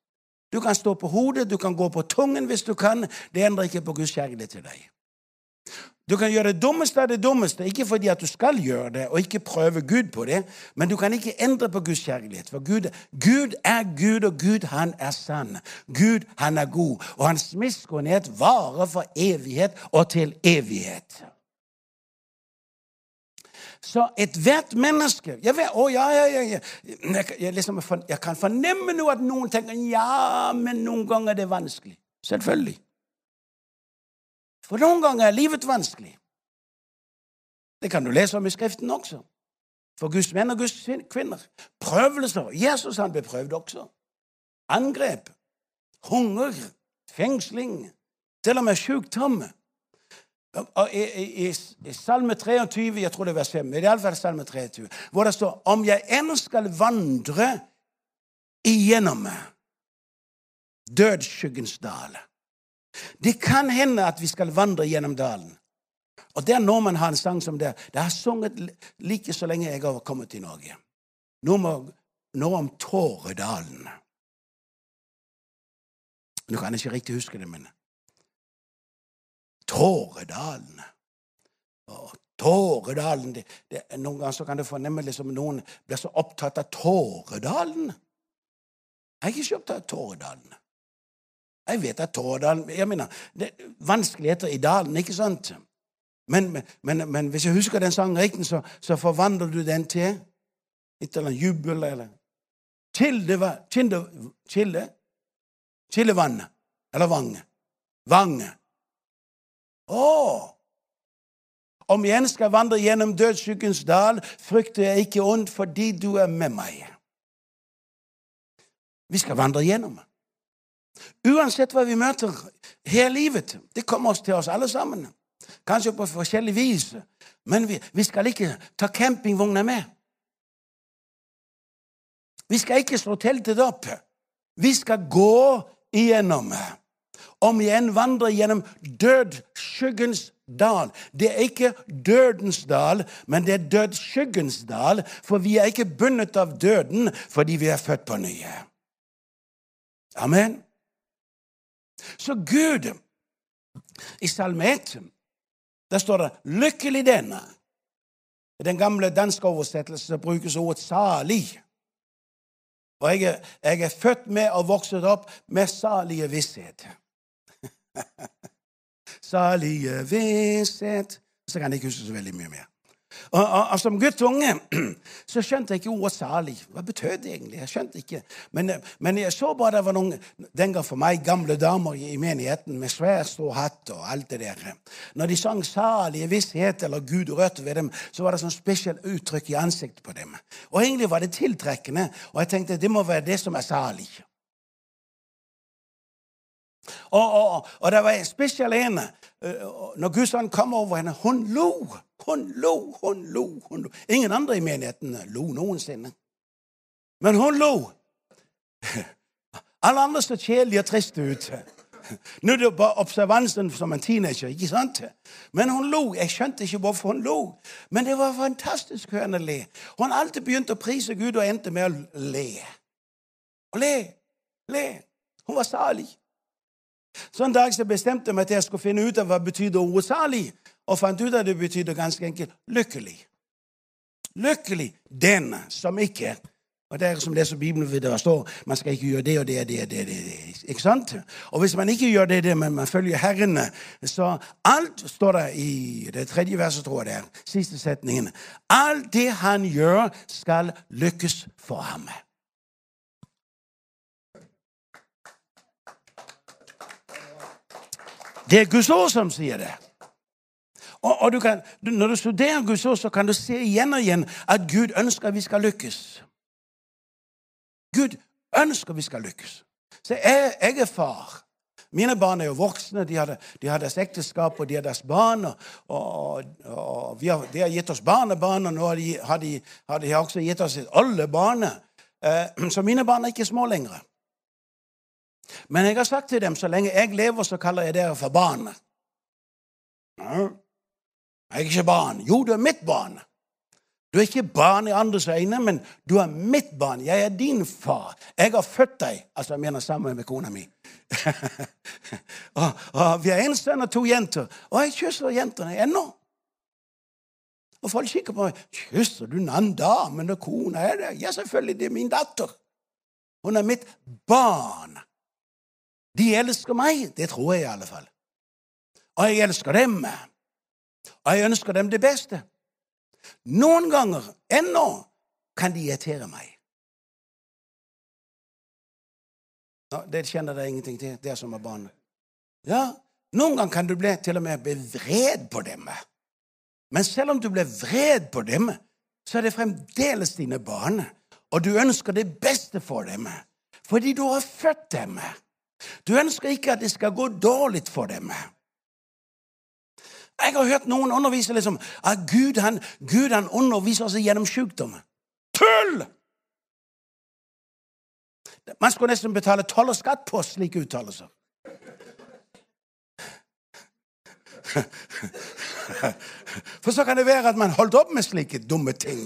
Du kan stå på hodet, du kan gå på tungen hvis du kan. Det endrer ikke på Guds kjærlighet til deg. Du kan gjøre det dummeste av det dummeste, ikke fordi at du skal gjøre det, og ikke prøve Gud på det, men du kan ikke endre på Guds kjærlighet. For Gud, Gud er Gud, og Gud, han er sann. Gud, han er god, og hans miskunnhet varer for evighet og til evighet. Så ethvert menneske jeg, vet, oh, ja, ja, ja, jeg, jeg, liksom, jeg, kan fornemme nå at noen tenker ja, men noen ganger er det vanskelig. Selvfølgelig. For noen ganger er livet vanskelig. Det kan du lese om i Skriften også. For Guds menn og Guds kvinner. Prøvelser. Jesus han ble prøvd også. Angrep. Hunger. Fengsling. Til og med sykdom. I, i, I, Salme 23, jeg tror det er vers 5, men iallfall Salme 23, hvor det står om jeg enn skal vandre igjennom dødsskyggens dal. Det kan hende at vi skal vandre gjennom dalen. Og der når man har en sang som det. Det har sunget like så lenge jeg har kommet til Norge. Nå om Tåredalen. Nå kan ikke riktig huske det, men Tåredalen. Og Tåredalen det, det, Noen ganger kan du fornemme liksom noen blir så opptatt av Tåredalen. Jeg er ikke opptatt av Tåredalen. Jeg vet at Tåredalen jeg mener, det er Vanskeligheter i dalen, ikke sant? Men, men, men hvis jeg husker den sangen riktig, så, så forvandler du den til et eller annet jubel eller Kilde, kilde, kilde, Kildevannet. Eller Vange. Vange. Å! Om jeg skal vandre gjennom dødsskyggens dal, frykter jeg ikke ondt fordi du er med meg. Vi skal vandre gjennom. Uansett hva vi møter hele livet. Det kommer oss til oss alle sammen. Kanskje på forskjellig vis. Men vi, vi skal ikke ta campingvogna med. Vi skal ikke slå teltet opp. Vi skal gå igjennom. Om igjen vandrer gjennom dødsskyggens dal. Det er ikke dødens dal, men det er dødsskyggens dal, for vi er ikke bundet av døden fordi vi er født på nye. Amen. Så Gud I salmet, der står det 'lykkelig denne'. I den gamle danske oversettelsen brukes ordet 'salig'. Og jeg jeg er, født med og vokst opp med salige visshet. Salige visshet Så kan jeg ikke huske så veldig mye mer. Og, og, og, Som guttunge (clears throat) så skjønte jeg ikke ordet 'salig'. Hva betød det egentlig? Jeg skjønte ikke. Men, men jeg så bare det var noen den gang for meg gamle damer i menigheten med svær, stor hatt og alt det der. Når de sang 'salige visshet' eller 'Gud rørte ved dem', så var det sånn spesielt uttrykk i ansiktet på dem. Og egentlig var det tiltrekkende, og jeg tenkte det må være det som er salig. Og, og, og det var en spesiell ene. Når Guds kom over henne, hun lo. Hun lo, hun lo, hun lo. Ingen andre i menigheten lo noensinne. Men hun lo. (laughs) Alle andre så kjedelige og triste ut. (laughs) Nå er det bare observansen som en teenager. ikke sant? Men hun lo. Jeg skjønte ikke hvorfor hun lo. Men det var fantastisk å le. Hun alltid begynte å prise Gud og endte med å le. Le. Le. Hun var salig. Så en dag så bestemte jeg meg til jeg skulle finne ut av hva betydde ordet salig og fant ut at det betydde ganske enkelt lykkelig. Lykkelig den som ikke og det er som det som Bibelen, vil det står man skal ikke gjøre det og det og det. det, det, Ikke sant? Og hvis man ikke gjør det, det men man følger Herren, så alt står der i det tredje verset, tror jeg det er, siste setningen. Alt det han gjør, skal lykkes for ham. Det er Guds ord som sier det. Og, og du kan, Når du studerer Guds ord, så kan du se igjen og igjen at Gud ønsker vi skal lykkes. Gud ønsker vi skal lykkes. Så jeg, jeg er far. Mine barn er jo voksne, de har, de har deres ekteskap og de har deres barn. Og, og, og har, de har gitt oss barnebarn, og nå har de, har de, har de også gitt oss oldebarn. Eh, (clears throat) så mine barn er ikke små lenger. Men jeg har sagt til dem så lenge jeg lever, så kaller jeg dere for barn. Ja. Jeg er ikke barn. Jo, du er mitt barn. Du er ikke barn i andres øyne, men du er mitt barn. Jeg er din far. Jeg har født deg. Altså, jeg mener sammen med kona mi. (laughs) og, og, Vi har en sønn og to jenter. Og jeg kysser jentene ennå. Og folk kikker på meg. 'Kysser du den andre damen og kona?' er det? Ja, selvfølgelig. Det er min datter. Hun er mitt barn. De elsker meg. Det tror jeg i alle fall. Og jeg elsker dem. Og jeg ønsker dem det beste. Noen ganger, ennå, kan de irritere meg. Ja, det kjenner dere ingenting til, det som er barn. Ja, Noen ganger kan du bli, til og med bli vred på dem. Men selv om du blir vred på dem, så er det fremdeles dine barn. Og du ønsker det beste for dem, fordi du har født dem. Du ønsker ikke at det skal gå dårlig for dem. Jeg har hørt noen undervise liksom, at Gud han, Gud han underviser oss gjennom sykdom. Tull! Man skulle nesten betale toll og skatt på slike uttalelser. (laughs) For så kan det være at man holdt opp med slike dumme ting.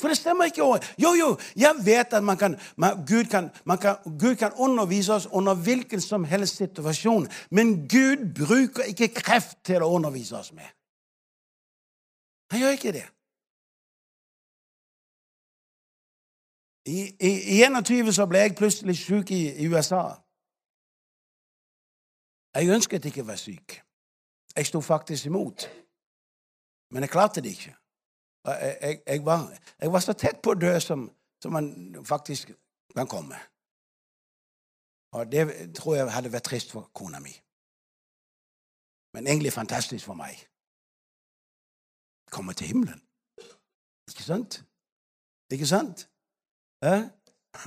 For det stemmer ikke. Jo, jo, jeg vet at man kan, man, Gud, kan, man kan, Gud kan undervise oss under hvilken som helst situasjon. Men Gud bruker ikke kreft til å undervise oss med. Han gjør ikke det. I, i, i 21 så ble jeg plutselig syk i, i USA. Jeg ønsket ikke å være syk. Jeg sto faktisk imot. Men jeg klarte det ikke. Jeg, jeg, var, jeg, var, så tett på å dø som, som man faktisk kan komme. Og det tror jeg hadde vært trist for kona mi. Men egentlig fantastisk for meg. Komme til himmelen. Ikke sant? Ikke sant? Eh? (laughs)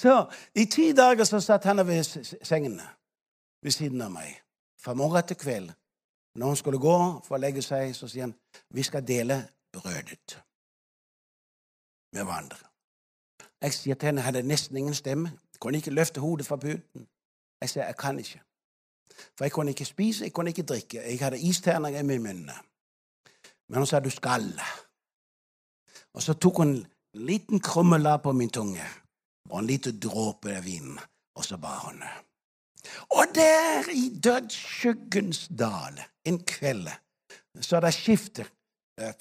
så i ti dager så satt han ved sengene ved siden av meg. Fra morgen til kveld. Når hun skulle gå for å legge seg, så sier han vi skal dele brødet med hverandre. Jeg sier til henne jeg hadde nesten ingen stemme. Jeg kunne ikke løfte hodet fra puten. Jeg sier jeg kan ikke. For jeg kunne ikke spise, jeg kunne ikke drikke. Jeg hadde isterninger i munnen. Men hun sa du skal. Og så tok hun en liten krummelapp på min tunge og en liten dråpe av vin, og så ba hun. Og der i dødsskyggens dal en kveld så skifter eh,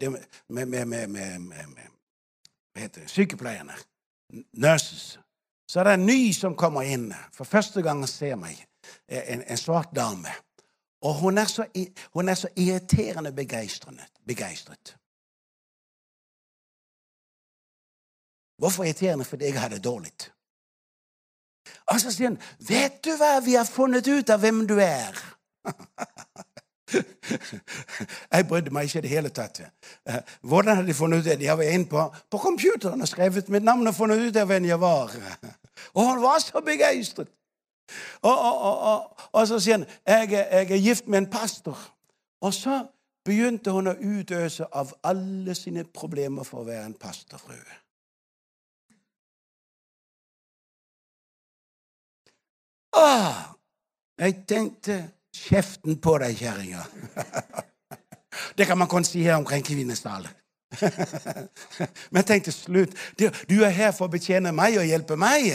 det, med, med, med, med, hva heter det, sykepleierne, nurses, så er det en ny som kommer inn. For første gang ser meg. En, en svart dame. Og hun er så, hun er så irriterende begeistret. Hvorfor irriterende? Fordi jeg har det dårlig. Og så sier hun, 'Vet du hva? Vi har funnet ut av hvem du er.' (laughs) Jeg brydde meg ikke i det hele tatt. Hvordan hadde de funnet ut det? De var inne på, på computeren og skrevet mitt navn og funnet ut hvem jeg var. (laughs) Og han var så begeistret. Og, og, og, og, så sier han jeg, jeg er gift med en pastor. Og så begynte hun å utøse av alle sine problemer for å være en pastorfrue. Åh, jeg tenkte Kjeften på deg, kjerringa. (laughs) Det kan man kunne si her omkring Kvinesdal. (laughs) Men tenk til slutt Du er her for å betjene meg og hjelpe meg,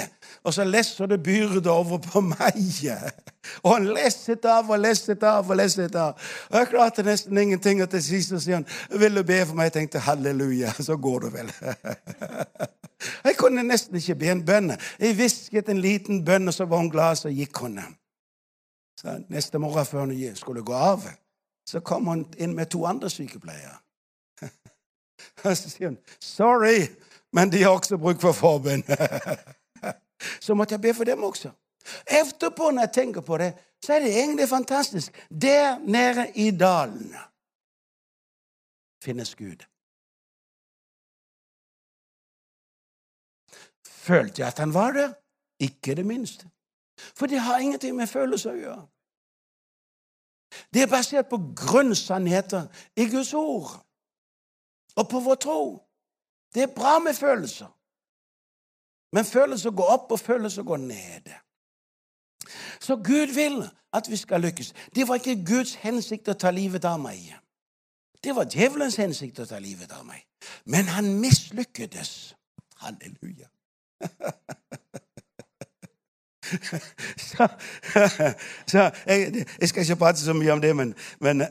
og så lesser du byrde over på meg. (laughs) Og han lesset av og lesset av og lesset av. Og jeg klarte nesten ingenting, og til sist sier han 'Vil du be for meg?' Jeg tenkte halleluja, så går du vel. Jeg kunne nesten ikke be en bønn. Jeg hvisket en liten bønn, og så var hun glad, så gikk hun. Så neste morgen før hun skulle gå av, så kom hun inn med to andre sykepleiere. (laughs) Og så sier hun 'Sorry, men de har også bruk for forbund'. (laughs) så måtte jeg be for dem også. Etterpå, når jeg tenker på det, så er det egentlig fantastisk. Der nede i dalen finnes Gud. Følte jeg at han var der? Ikke det minste. For det har ingenting med følelser å gjøre. Det er basert på grunnsannheter i Guds ord og på vår tro. Det er bra med følelser. Men følelser går opp, og følelser går ned. Så Gud vil at vi skal lykkes. Det var ikke Guds hensikt å ta livet av meg. Det var djevelens hensikt å ta livet av meg. Men han mislykkedes. Halleluja. (laughs) så, så jeg, jeg, skal ikke prate så mye om det, men, men,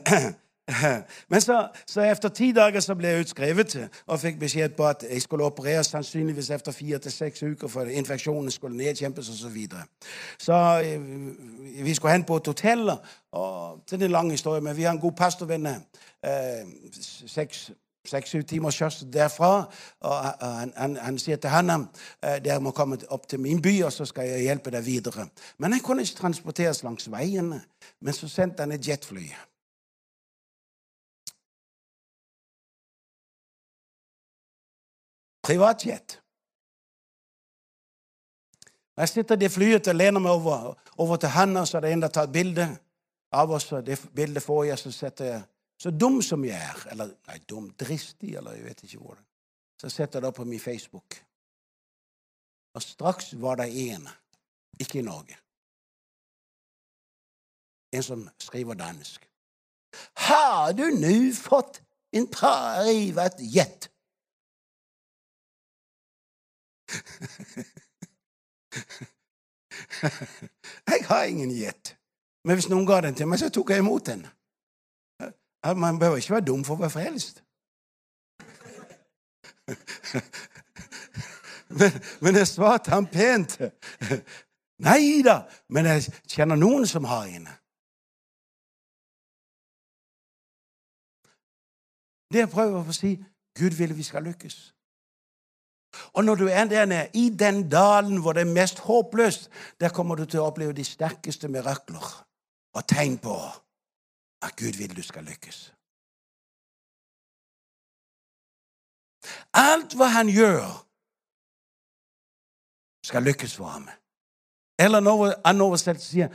(clears throat) men så, så, etter ti dager så ble jeg utskrevet og fikk beskjed på at jeg skulle opereres sannsynligvis etter fire til seks uker, for infeksjonen skulle nedkjempes osv. Så, videre. så eh, vi skulle hen på et hotell. og Det er en lang historie, men vi har en god pastorvenn. Eh, seks seks-syv timers kjørsel derfra. Og han, han, han, sier til henne eh, dere må komme opp til min by, og så skal jeg hjelpe deg videre. Men jeg kunne ikke transporteres langs veiene. Men så sendte han et jetfly. Privatjet. Jeg sitter i det flyet og lener meg over, over til og så er det en som har tatt bilde av oss. og Det bildet får jeg, så setter jeg så dum som jeg er, eller nei, dum, dristig, eller jeg vet ikke hvordan, så setter jeg det på min Facebook. Og straks var det en, ikke i Norge, en som skriver dansk. Har du nå fått en privat jet? (laughs) jeg har ingen jet. Men hvis noen ga den til meg, så tok jeg imot den. Man behøver ikke være dum for å være frelst. Men, men jeg svarte han pent. Nei da, men jeg kjenner noen som har en. Det jeg prøver å si Gud vil vi skal lykkes. Og når du er der nede, i den dalen hvor det er mest håpløst, der kommer du til å oppleve de sterkeste mirakler og tegn på at Gud vil du skal lykkes. Alt hva han gjør, skal lykkes for ham. Eller noe annen oversettelse sier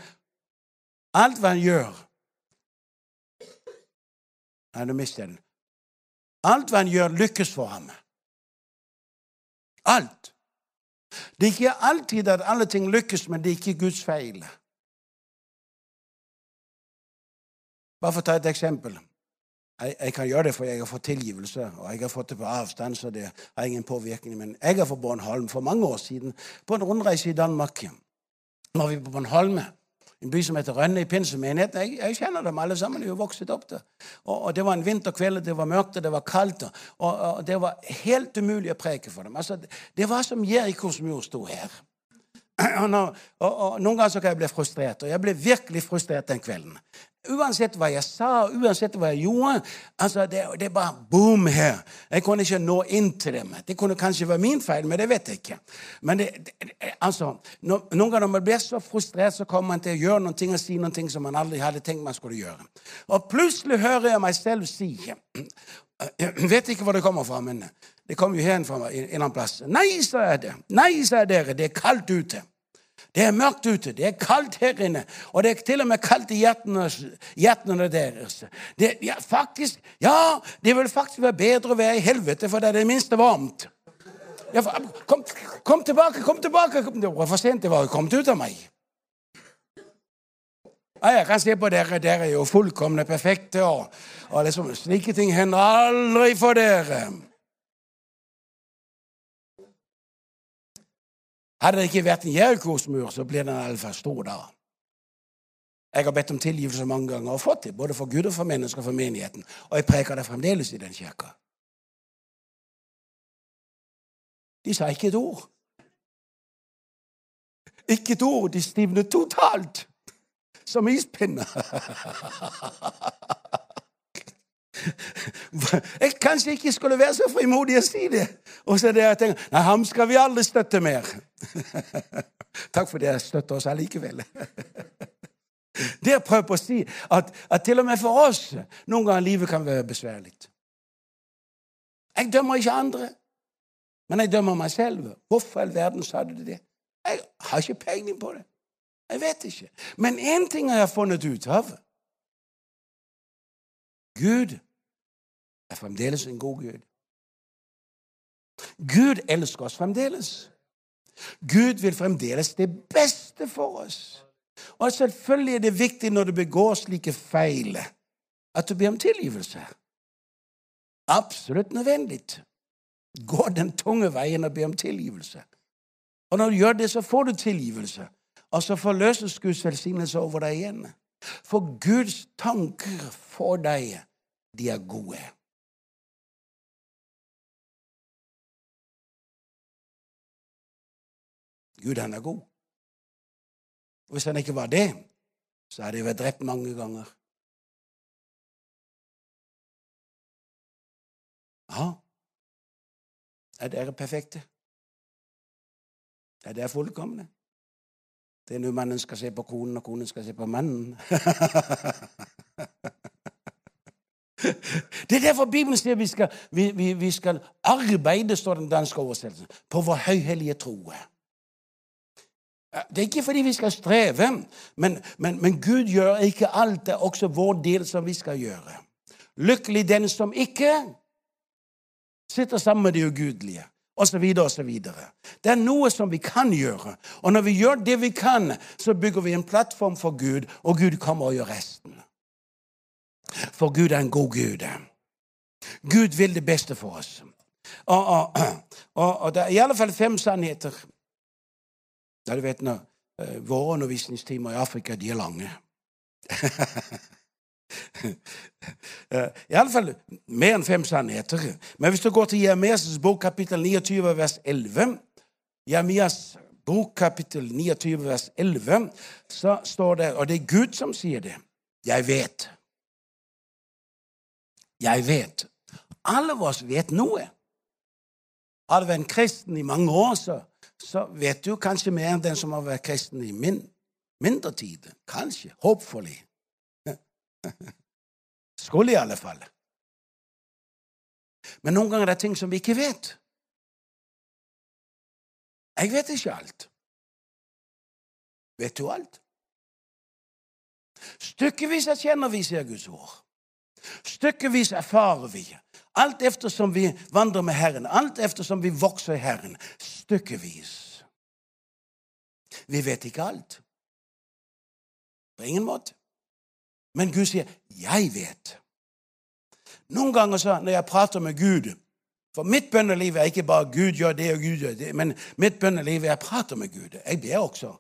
alt hva han gjør Nei, nå mistet jeg den. Alt hva han gjør, lykkes for ham. Alt. Det er ikke alltid at alle ting lykkes, men det er ikke Guds feil. Bare for å ta et eksempel. Jeg, jeg, kan gjøre det, for jeg har fått tilgivelse, og jeg har fått det på avstand, så det har ingen påvirkning. Men jeg er fra Bornholm for mange år siden, på en rundreise i Danmark. Var vi på Bornholm en by som heter Rønne i pinsemenigheten. Jeg, jeg kjenner dem alle sammen. Jeg har vokset opp der. Og, og, Det var en vinterkveld, det var mørkt, og det var kaldt. Og, og, det var helt umulig å preke for dem. Altså, det, det var som Jerikos mur sto her. (clears throat) Og, når, Noen ganger så kan jeg bli frustrert, og jeg ble virkelig frustrert den kvelden. Uansett hva jeg sa, uansett hva jeg gjorde altså det, det bare boom her. Jeg kunne ikke nå inn til dem. Det kunne kanskje være min feil, men det vet jeg ikke. Men det, det, altså, no, Noen ganger når man blir så frustrert, så kommer man til å gjøre noen ting og si noen ting som man aldri hadde tenkt man skulle gjøre. Og plutselig hører jeg meg selv si Jeg (clears throat) vet ikke hvor det kommer fra, men det kommer jo herfra en eller annen plass. Nei, sa jeg det. Nei, sa jeg dere. Det er kaldt ute. Det er mørkt ute, det er kaldt her inne, og det er til og med kaldt i hjertene, deres. Det, ja, faktisk, ja, det vil faktisk være bedre å være i helvete, for det er det minste varmt. Ja, kom, kom, tilbake, kom tilbake! Kom, det var for sent, det var jo kommet ut av meg. Ja, jeg kan se på dere, dere er jo fullkomne perfekte, og, og liksom, slike ting hender aldri for dere. Hadde det ikke vært en Jerikos mur, så blir den iallfall stor da. Jeg har bedt om tilgivelse mange ganger og fått det, både for Gud og for mennesker og for menigheten. Og jeg preker det fremdeles i den kirka. De sa ikke et ord. Ikke et ord. De stivnet totalt. Som ispinner. (laughs) (laughs) Jeg kanskje ikke skulle være så frimodig å si det. Og så det jeg tenker, Nei, ham skal vi aldri støtte mer. (laughs) Takk for det jeg støtter oss allikevel. (laughs) Det jeg prøver på å si, at, at til og med for oss noen ganger livet kan være besværlig. Jeg dømmer ikke andre, men jeg dømmer meg selv. Hvorfor i all verden sa du det? Jeg har ikke peiling på det. Jeg vet ikke. Men én ting har jeg funnet ut av. Gud er fremdeles en god Gud. Gud elsker oss fremdeles. Gud vil fremdeles det beste for oss. Og selvfølgelig er det viktig når du begår slike feil, at du ber om tilgivelse. Absolutt nødvendig. Gå den tunge veien og be om tilgivelse. Og når du gjør det, så får du tilgivelse. Og så forløses Guds velsignelse over deg igjen. For Guds tanker for deg, de er gode. Gud, han er god. Og Hvis han ikke var det, så hadde jeg vært drept mange ganger. Ja, er dere perfekte? Er dere fullkomne? Det er nå mannen skal se på konen, og konen skal se på mannen. (laughs) Det er derfor Bibelen sier vi skal, vi, vi, vi skal arbeide, står den danske oversettelsen, på vår høyhellige tro. Det er ikke fordi vi skal streve, men, men, men, Gud gjør ikke alt. Det er også vår del som vi skal gjøre. Lykkelig den som ikke sitter sammen med de ugudelige, osv. osv. Det er noe som vi kan gjøre. Og når vi gjør det vi kan, så bygger vi en plattform for Gud, og Gud kommer og gjør resten. For Gud er en god Gud. Gud vil det beste for oss. Og, og, og, og det er i alle fall fem sannheter ja, du vet når uh, Våre undervisningstimer i Afrika de er lange. (laughs) I alle fall mer enn fem sannheter. Men hvis du går til Jeremias bok kapittel 29 vers 11 Jeremias bok kapittel 29 vers 11, så står det Og det er Gud som sier det. Jeg vet. Jeg vet. Alle oss vet noe. Hadde vært en kristen i mange år, så, så vet du kanskje mer enn den som har vært kristen i min, mindre tid. Kanskje. Håpfull. (laughs) Skulle i alle fall. Men noen ganger er det ting som vi ikke vet. Jeg vet ikke alt. Vet du alt? Stykkevis erkjenner vi, sier Guds ord. Stykkevis erfarer vi. Alt eftersom vi vandrer med Herren, alt eftersom vi vokser i Herren. Stykkevis. Vi vet ikke alt. På ingen måte. Men Gud sier 'jeg vet'. Noen ganger så, når jeg prater med Gud For mitt bønneliv er ikke bare 'Gud gjør det og Gud gjør det', men mitt bønneliv er jeg prater med Gud. Jeg ber også.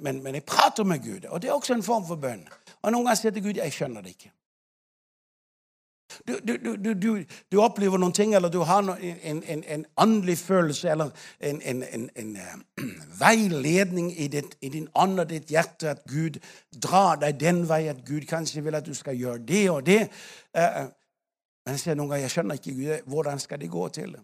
Men, men, jeg prater med Gud, og det er også en form for bønn. Og Noen ganger sier til Gud 'Jeg skjønner det ikke'. Du, du, du, du, opplever noen ting, eller du har en, en, en åndelig følelse eller en, en uh, (clears throat) veiledning i, ditt, i, din ånd og ditt hjerte at Gud drar deg den vei, at Gud kanskje vil at du skal gjøre det og det. Uh, men jeg sier noen ganger jeg skjønner ikke Gud, hvordan skal det gå til.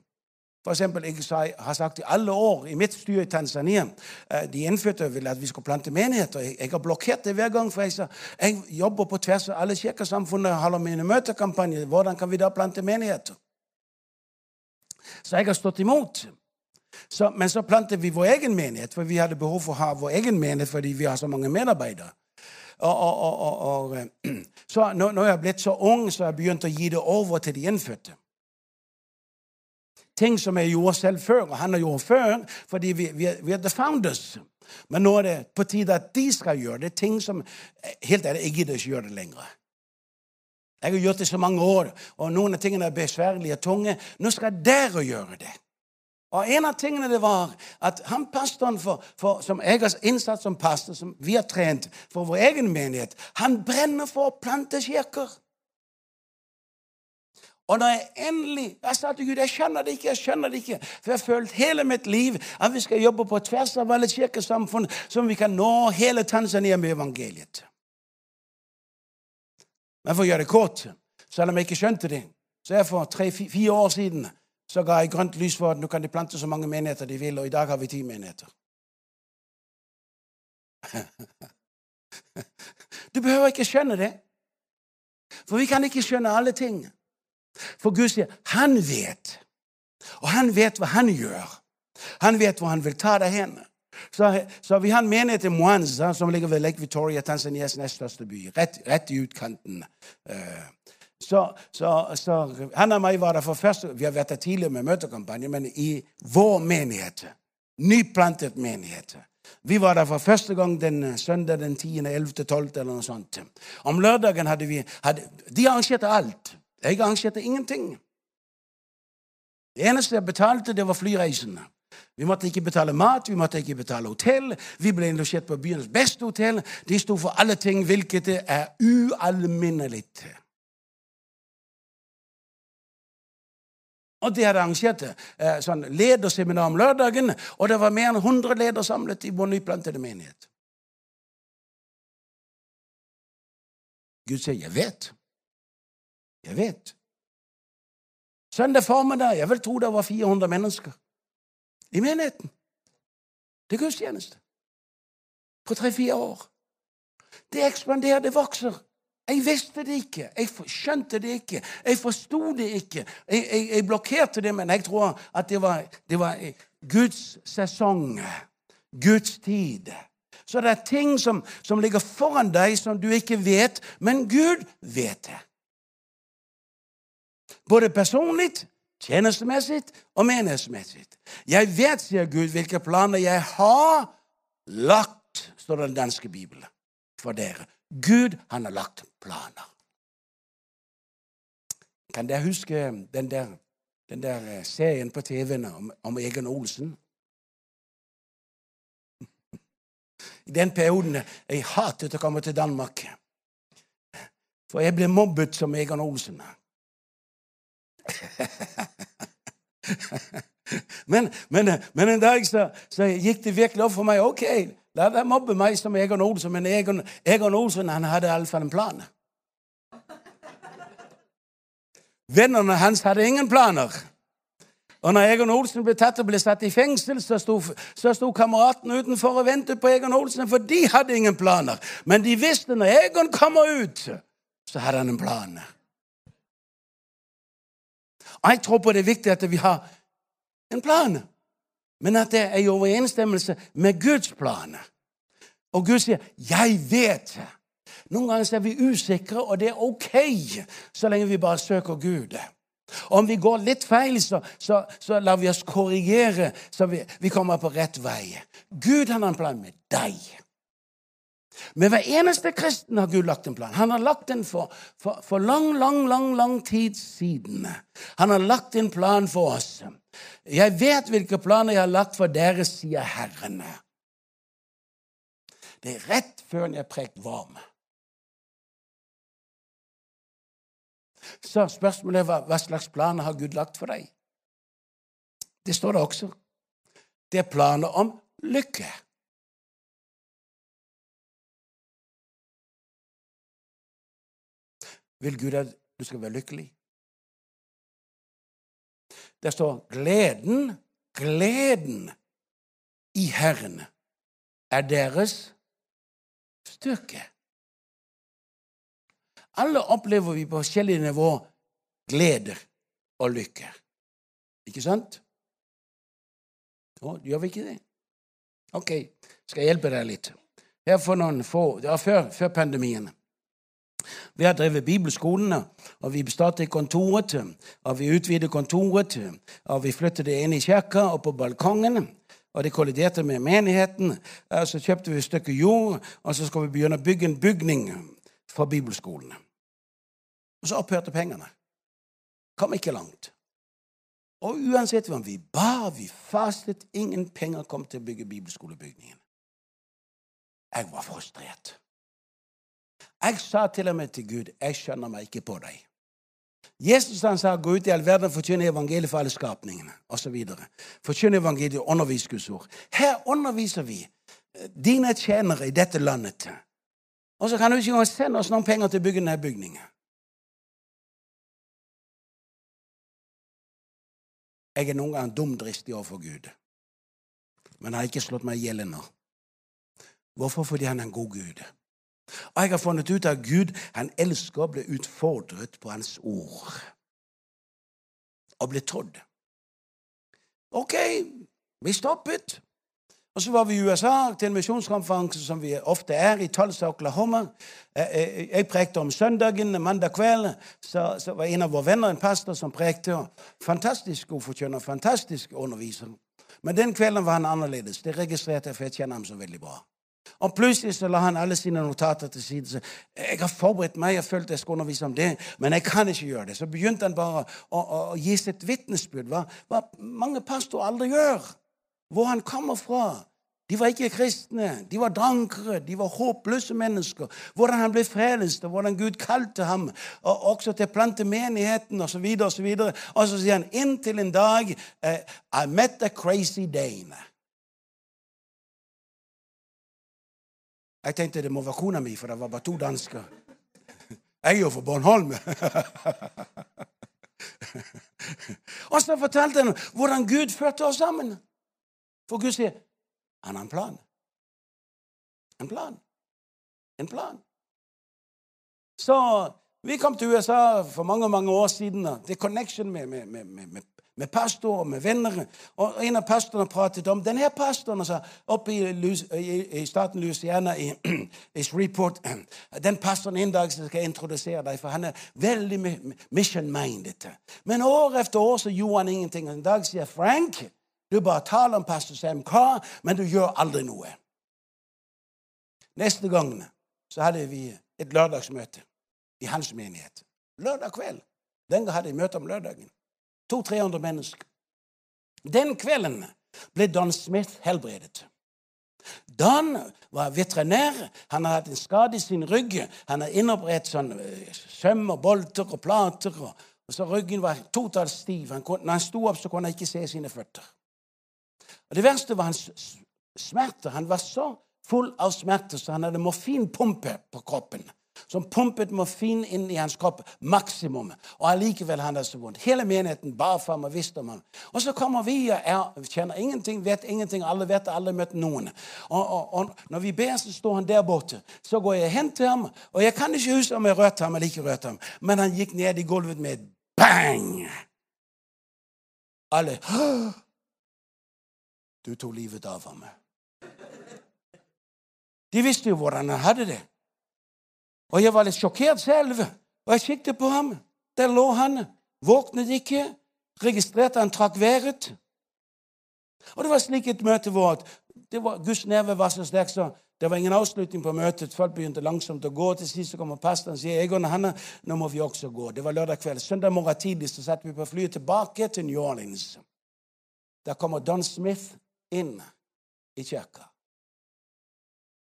For eksempel, Jeg har sagt i alle år i mitt styre i Tanzania eh, De innfødte ville at vi skulle plante menigheter. Jeg har blokkert det hver gang. for Jeg sa, jeg jobber på tvers av alle kirkesamfunn og holder mine møtekampanjer. Hvordan kan vi da plante menigheter? Så jeg har stått imot. Så, men så plantet vi vår egen menighet, for vi hadde behov for å ha vår egen menighet fordi vi har så mange medarbeidere. Og, og, og, eh, (clears throat) så når jeg er blitt så ung, så har jeg begynt å gi det over til de innfødte ting som jeg gjorde selv før, og han har gjort før, fordi vi, vi, vi er the founders. Men nå er det på tide at de skal gjøre det. ting som Helt ærlig, jeg gidder ikke gjøre det lenger. Jeg har gjort det så mange år, og noen av tingene er besværlige og tunge. Nå skal dere gjøre det. Og En av tingene det var at han pastoren for, for, som jeg har innsatt som pastor, som vi har trent for vår egen menighet, han brenner for å plante kirker. Og når jeg endelig Jeg sa til Gud jeg skjønner det ikke, jeg skjønner det ikke. For jeg har følt hele mitt liv at vi skal jobbe på tvers av alle kirkesamfunn, som vi kan nå hele Tanzania med evangeliet. Men for å gjøre det kort, selv om jeg ikke skjønte det, så er for tre-fire år siden så ga jeg grønt lys for at nå kan de plante så mange menigheter de vil, og i dag har vi ti menigheter. (laughs) Du behøver ikke skjønne det, for vi kan ikke skjønne alle ting. For Gud sier han vet. Og han vet hva han gjør. Han vet hvor han vil ta deg hen. Så, så vi har en menighet i Mwanza, som ligger ved Lake Victoria, Tanzanias nest største by. Rett, rett i utkanten. Uh, så, så, så, han og meg var der for første Vi har vært der tidligere med møtekampanje, men i vår menighet. Nyplantet menighet. Vi var der for første gang den søndag den 10., 11., 12. eller noe sånt. Om lørdagen hadde vi hadde, De arrangerte alt. Jeg arrangerte ingenting. Det eneste jeg betalte, det var flyreisene. Vi måtte ikke betale mat, vi måtte ikke betale hotell. Vi ble indosert på byens beste hotell. De sto for alle ting, hvilket er ualminnelig. Og de hadde arrangert eh, sånn lederseminar om lørdagen, og det var mer enn 100 ledere samlet i vår nyplantede menighet. Gud sier, 'Jeg vet'. Jeg vet. Søndag formiddag jeg vil tro det var 400 mennesker i menigheten. Det gudstjeneste. På tre-fire år. Det ekspanderer, det vokser. Jeg visste det ikke. Jeg skjønte det ikke. Jeg forsto det ikke. Jeg, jeg, jeg, blokkerte det, men jeg tror at det var, det var Guds sesong. Guds tid. Så det er ting som, som ligger foran deg som du ikke vet, men Gud vet det. Både personlig, tjenestemessig og menighetsmessig. Jeg vet, sier Gud, hvilke planer jeg har lagt, står den danske bibelen, for dere. Gud, han har lagt planer. Kan dere huske den der, den der eh, serien på TV-en om, om Egen Olsen? I den perioden jeg hatet å komme til Danmark. For jeg ble mobbet som Egon Olsen. (laughs) men, men, men, en dag så, så, gikk det virkelig opp for meg. Ok, la deg mobbe meg som Egon Olsen, men Egon, Egon Olsen han hadde iallfall en plan. Vennene hans hadde ingen planer. Og når Egon Olsen ble tatt og ble satt i fengsel, så sto, så sto kameratene utenfor og ventet på Egon Olsen, for de hadde ingen planer. Men de visste når Egon kommer ut, så hadde han en plan. Og Jeg tror på det er viktig at vi har en plan, men at det er i overensstemmelse med Guds plan. Og Gud sier 'Jeg vet'. Noen ganger er vi usikre, og det er ok så lenge vi bare søker Gud. Om vi går litt feil, så, så, så lar vi oss korrigere, så vi, vi kommer på rett vei. Gud han har en plan med deg. Med hver eneste kristen har Gud lagt en plan. Han har lagt den for, for, for, lang, lang, lang lang tid siden. Han har lagt en plan for oss. Jeg vet hvilke planer jeg har lagt for dere, sier Herren. Det er rett før jeg prekt varm. Så spørsmålet er hva, hva slags planer har Gud lagt for deg? Det står det også. Det er planer om lykke. Vil Gud at du skal være lykkelig? Det står gleden, gleden i Herren er deres styrke. Alle opplever vi på forskjellige nivå gleder og lykke. Ikke sant? Nå, gjør vi ikke det? Ok, skal jeg hjelpe deg litt. Her for noen få, Det var før, før pandemien. Vi har drevet bibelskolene, og vi startet kontoret, og vi utvidet kontoret, og vi flyttet det inn i kirka og på balkongen. Og det kolliderte med menigheten. Så kjøpte vi et stykke jord, og så skal vi begynne å bygge en bygning for bibelskolene. Og så opphørte pengene. Kom ikke langt. Og uansett hva vi ba, vi fastet, ingen penger kom til å bygge bibelskolebygningen. Jeg var frustrert. Jeg sa til og med til Gud jeg skjønner meg ikke på deg. Jesus han sa gå ut i all verden og forkynne evangeliet for alle skapningene osv. Forkynne evangeliet og undervise Guds ord. Her underviser vi eh, dine tjenere i dette landet. Og så kan du ikke engang sende oss noen penger til å bygge denne bygningen. Jeg er noen ganger dumdristig overfor Gud, men har ikke slått meg i hjel ennå. Hvorfor? Fordi han er en god Gud. Og jeg har funnet ut at Gud han elsker å bli utfordret på hans ord. Og bli trodd. OK, vi stoppet. Og så var vi i USA til en misjonskonferanse som vi ofte er, i Tulsa, Oklahoma. Jeg prekte om søndagen, mandag kveld. Så, så var en av våre venner en pastor som prekte. Fantastisk god forkynner, fantastisk underviser. Men den kvelden var han annerledes. Det registrerte jeg, for jeg kjenner ham så veldig bra. Og plutselig så la han alle sine notater til side. Så jeg har forberedt meg, jeg følte jeg skulle undervise om det, men jeg kan ikke gjøre det. Så begynte han bare å, å, å gi sitt vitnesbyrd, hva, hva mange pastorer aldri gjør. Hvor han kommer fra. De var ikke kristne, de var drankere, de var håpløse mennesker. Hvordan han ble frelst, og hvordan Gud kalte ham og også til å plante menigheten osv. Og, så videre, og, så og så sier han inntil en dag uh, I met a crazy Dane. Jeg tenkte det må være kona mi, for det var bare to dansker. Jeg er jo fra Bornholm. og så fortalte han hvordan Gud førte oss sammen. For Gud sier han har en plan. En plan. En plan. Så vi kom til USA for mange mange år siden. Det er connection med, med, med, med med pastorer, med venner. Og en av pastorene pratet om denne pastoren sa, oppe i, i, i staten Louisiana, i, (clears throat) i Shreveport Den pastoren en dag skal jeg introdusere deg, for han er veldig mission-minded. Men år etter år så gjorde han ingenting. En dag sier Frank du bare taler om pastor Sam Carr, men du gjør aldri noe. Neste gang så hadde vi et lørdagsmøte i hans menighet. Lørdag kveld. Den gang hadde jeg møte om lørdagen. 200-300 mennesker. Den kvelden ble Don Smith helbredet. Don var veterinær. Han hadde hatt en skade i sin rygg. Han hadde innoperert sånn eh, søm og bolter og plater. og så Ryggen var totalt stiv. Han kunne, når han sto opp, så kunne han ikke se sine føtter. Og Det verste var hans smerter. Han var så full av smerter så han hadde morfinpumpe på kroppen. Som pumpet morfin inn i hans kropp, maksimum. Og allikevel han det så vondt. Hele menigheten bar for ham og visste om ham. Og så kommer vi og er, kjenner ingenting, vet ingenting, alle vet det, alle møtt noen. Og, og, og, når vi ber, så står han der borte. Så går jeg hen til ham, og jeg kan ikke huske om jeg rørte ham eller ikke rørte ham, men han gikk ned i gulvet med bang! Alle Du tok livet av ham. De visste jo hvordan han hadde det. Og jeg var litt sjokkert selv. Og jeg kikket på ham. Der lå han. Våknet ikke. Registrerte han trakk været. Og det var slik et møte vårt. det var, Guds nerve var så sterk så det var ingen avslutning på møtet. Folk begynte langsomt å gå. Til sist så kommer pastoren og sier Egon og Hanne, nå må vi også gå. Det var lørdag kveld. Søndag morgen tidlig så satt vi på flyet tilbake til New Orleans. Der kommer Don Smith inn i kirka.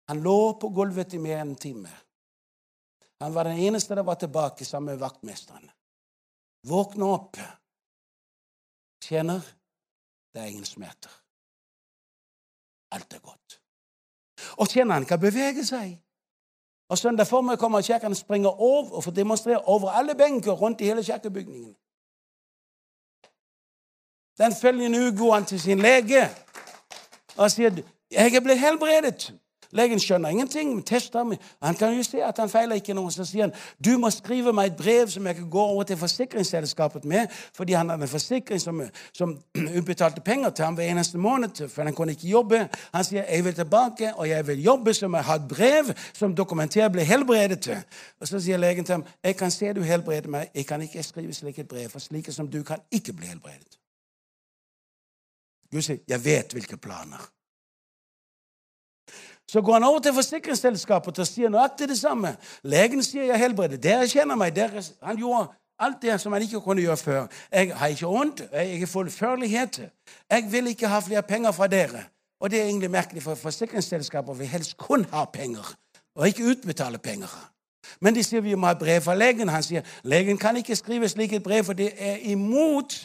Han lå på gulvet i mer enn en time. Han var den eneste der var tilbake sammen med vaktmesteren. Våkne opp. Kjenner det er ingen smerter. Alt er godt. Og kjenner han kan bevege seg. Og Søndag formiddag kommer kirken og springer over og får demonstrere over alle benker rundt i hele kirkebygningen. Den følgende uke går han til sin lege og sier jeg er blitt helbredet. Legen skjønner ingenting, men tester meg. Han kan jo se at han feiler ikke noe. Så sier han du må skrive meg et brev som jeg kan gå over til forsikringsselskapet med, fordi han hadde en forsikring som, som (clears throat) utbetalte penger til ham hver eneste måned, for han kunne ikke jobbe. Han sier jeg vil tilbake, og jeg vil jobbe som jeg har et brev som dokumenterer ble helbredet. Og Så sier legen til ham jeg kan se du helbreder meg, jeg kan ikke skrive slik et brev, for slike som du kan ikke bli helbredet. Gud sier, 'Jeg vet hvilke planer'. Så går han over til forsikringsselskapet og sier nøyaktig det samme. Legen sier jeg helbreder. Dere kjenner meg. Dere, han gjorde alt det som han ikke kunne gjøre før. Jeg har ikke vondt. Jeg er full førlighet. Jeg vil ikke ha flere penger fra dere. Og det er egentlig merkelig, for forsikringsselskaper vil helst kun ha penger, og ikke utbetale penger. Men de sier vi må ha brev fra legen. Han sier legen kan ikke skrive slik et brev, for det er imot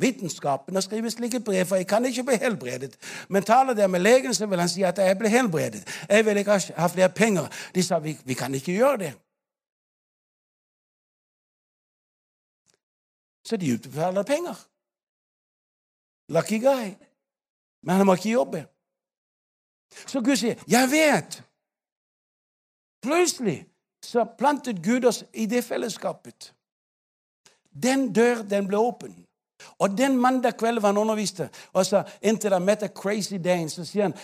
vitenskapen har skrevet slike brev, for jeg kan ikke bli helbredet. Men taler der med legen, så vil han si at jeg ble helbredet. Jeg vil ikke ha flere penger. De sa vi, vi kan ikke gjøre det. Så de utbetaler penger. Lucky guy. Men han må ikke jobbe. Så Gud sier, 'Jeg vet'. Plutselig så plantet Gud oss i det fellesskapet. Den dør, den ble åpen. Og den mandag kveld han underviste, og så inntil han møtte Crazy Dane, så sier han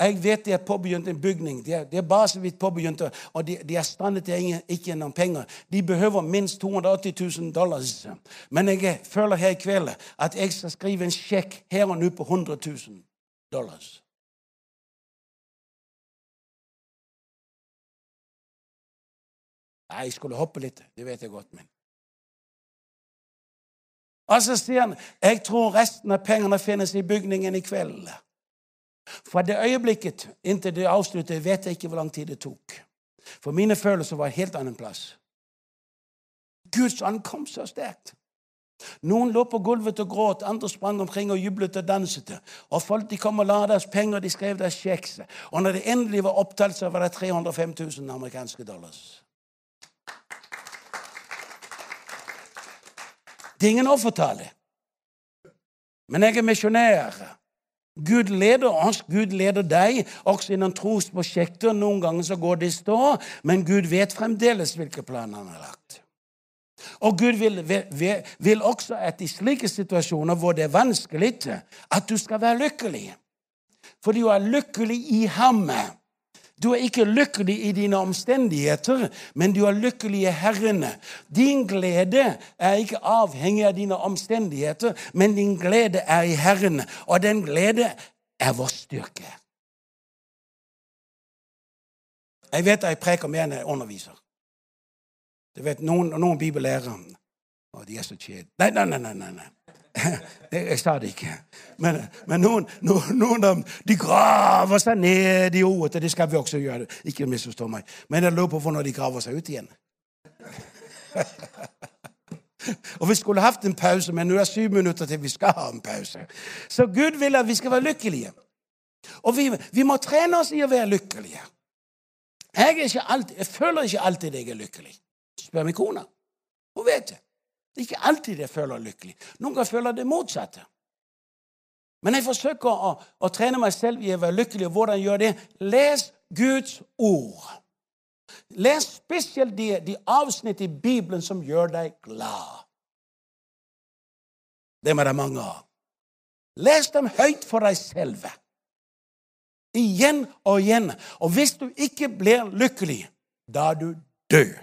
jeg vet de har påbegynt en bygning. De er, de er bare så vidt påbegynt, og de, de er strandet til ikke noen penger. De behøver minst 280 000 dollars. Men jeg føler her i kveld at jeg skal skrive en sjekk her og nå på 100 000 dollars. Nei, jeg skulle hoppe litt. Det vet jeg godt, men og så sier han jeg tror resten av pengene finnes i bygningen i kveld. Fra det øyeblikket inntil det avsluttet, vet jeg ikke hvor lang tid det tok. For mine følelser var helt annen plass. Guds ankomst så sterkt. Noen lå på gulvet og gråt, andre sprang omkring og jublet og danset. Og folk de kom og la deres penger, de skrev deres kjeks. Og når det endelig var opptalt, så var det 305 000 amerikanske dollars. Det er ingen offertale. Men jeg er misjonær. Gud leder oss, Gud leder deg, også innom trosprosjekter. Noen ganger så går det i stå, men Gud vet fremdeles hvilke planer han har lagt. Og Gud vil, vil, vil også at i slike situasjoner hvor det er vanskelig, at du skal være lykkelig. For du er lykkelig i ham. Du er ikke lykkelig i dine omstendigheter, men du er lykkelig i Herren. Din glede er ikke avhengig av dine omstendigheter, men din glede er i Herren. Og den glede er vår styrke. Jeg vet jeg preker mer enn jeg underviser. Du vet, Noen, noen bibellærere Å, de er så kjedelige. Nei, nei, nei. nei, nei. (coughs) Jeg sa det ikke. Men, men noen, noen, noen, av dem de graver seg ned i ordet. Det skal vi også gjøre. Ikke misforstå meg. Men jeg lurer på når de graver seg ut igjen. (laughs) Og vi skulle hatt en pause, men nå er det syv minutter til vi skal ha en pause. Så Gud vil at vi skal være lykkelige. Og vi, vi må trene oss i å være lykkelige. Jeg, alltid, jeg føler ikke alltid jeg er lykkelig. Spør min kone. Hun vet det. Det er ikke alltid jeg føler lykkelig. Noen ganger føler jeg det motsatte. Men jeg forsøker å, å, trene meg selv i å være lykkelig. Og hvordan gjør det? Les Guds ord. Les spesielt de, de avsnitt i Bibelen som gjør deg glad. Dem er det mange av. Les dem høyt for deg selv. Igjen og igjen. Og hvis du ikke blir lykkelig, da er du død.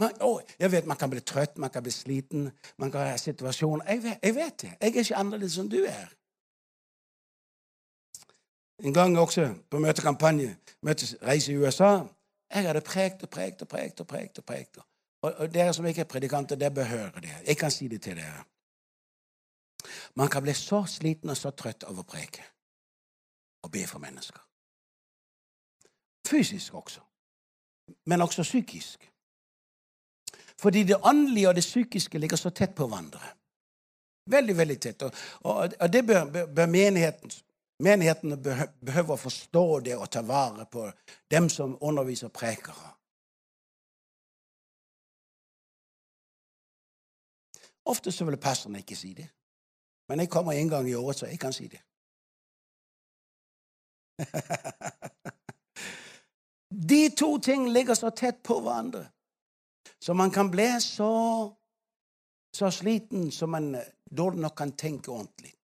Man, å, jeg vet Man kan bli trøtt, man kan bli sliten, man kan ha situasjoner. Jeg vet, jeg vet det. Jeg er ikke annerledes som du er. En gang også på møtekampanje, møtesreise i USA. Jeg hadde prekt og prekt og prekt og prekt. Og prekt. Og, og dere som ikke er predikanter, det høre det. Jeg kan si det til dere. Man kan bli så sliten og så trøtt av å preke og be for mennesker. Fysisk også, men også psykisk. Fordi det åndelige og det psykiske ligger så tett på hverandre. Veldig, veldig tett. Og, og, og det bør, bør menigheten Menighetene behøver å forstå det og ta vare på dem som underviser prekere. Ofte så vil pastoren ikke si det. Men jeg kommer en gang i året, så jeg kan si det. (laughs) De to ting ligger så tett på hverandre. Så man kan bli så, så sliten som man dårlig nok kan tenke ordentlig.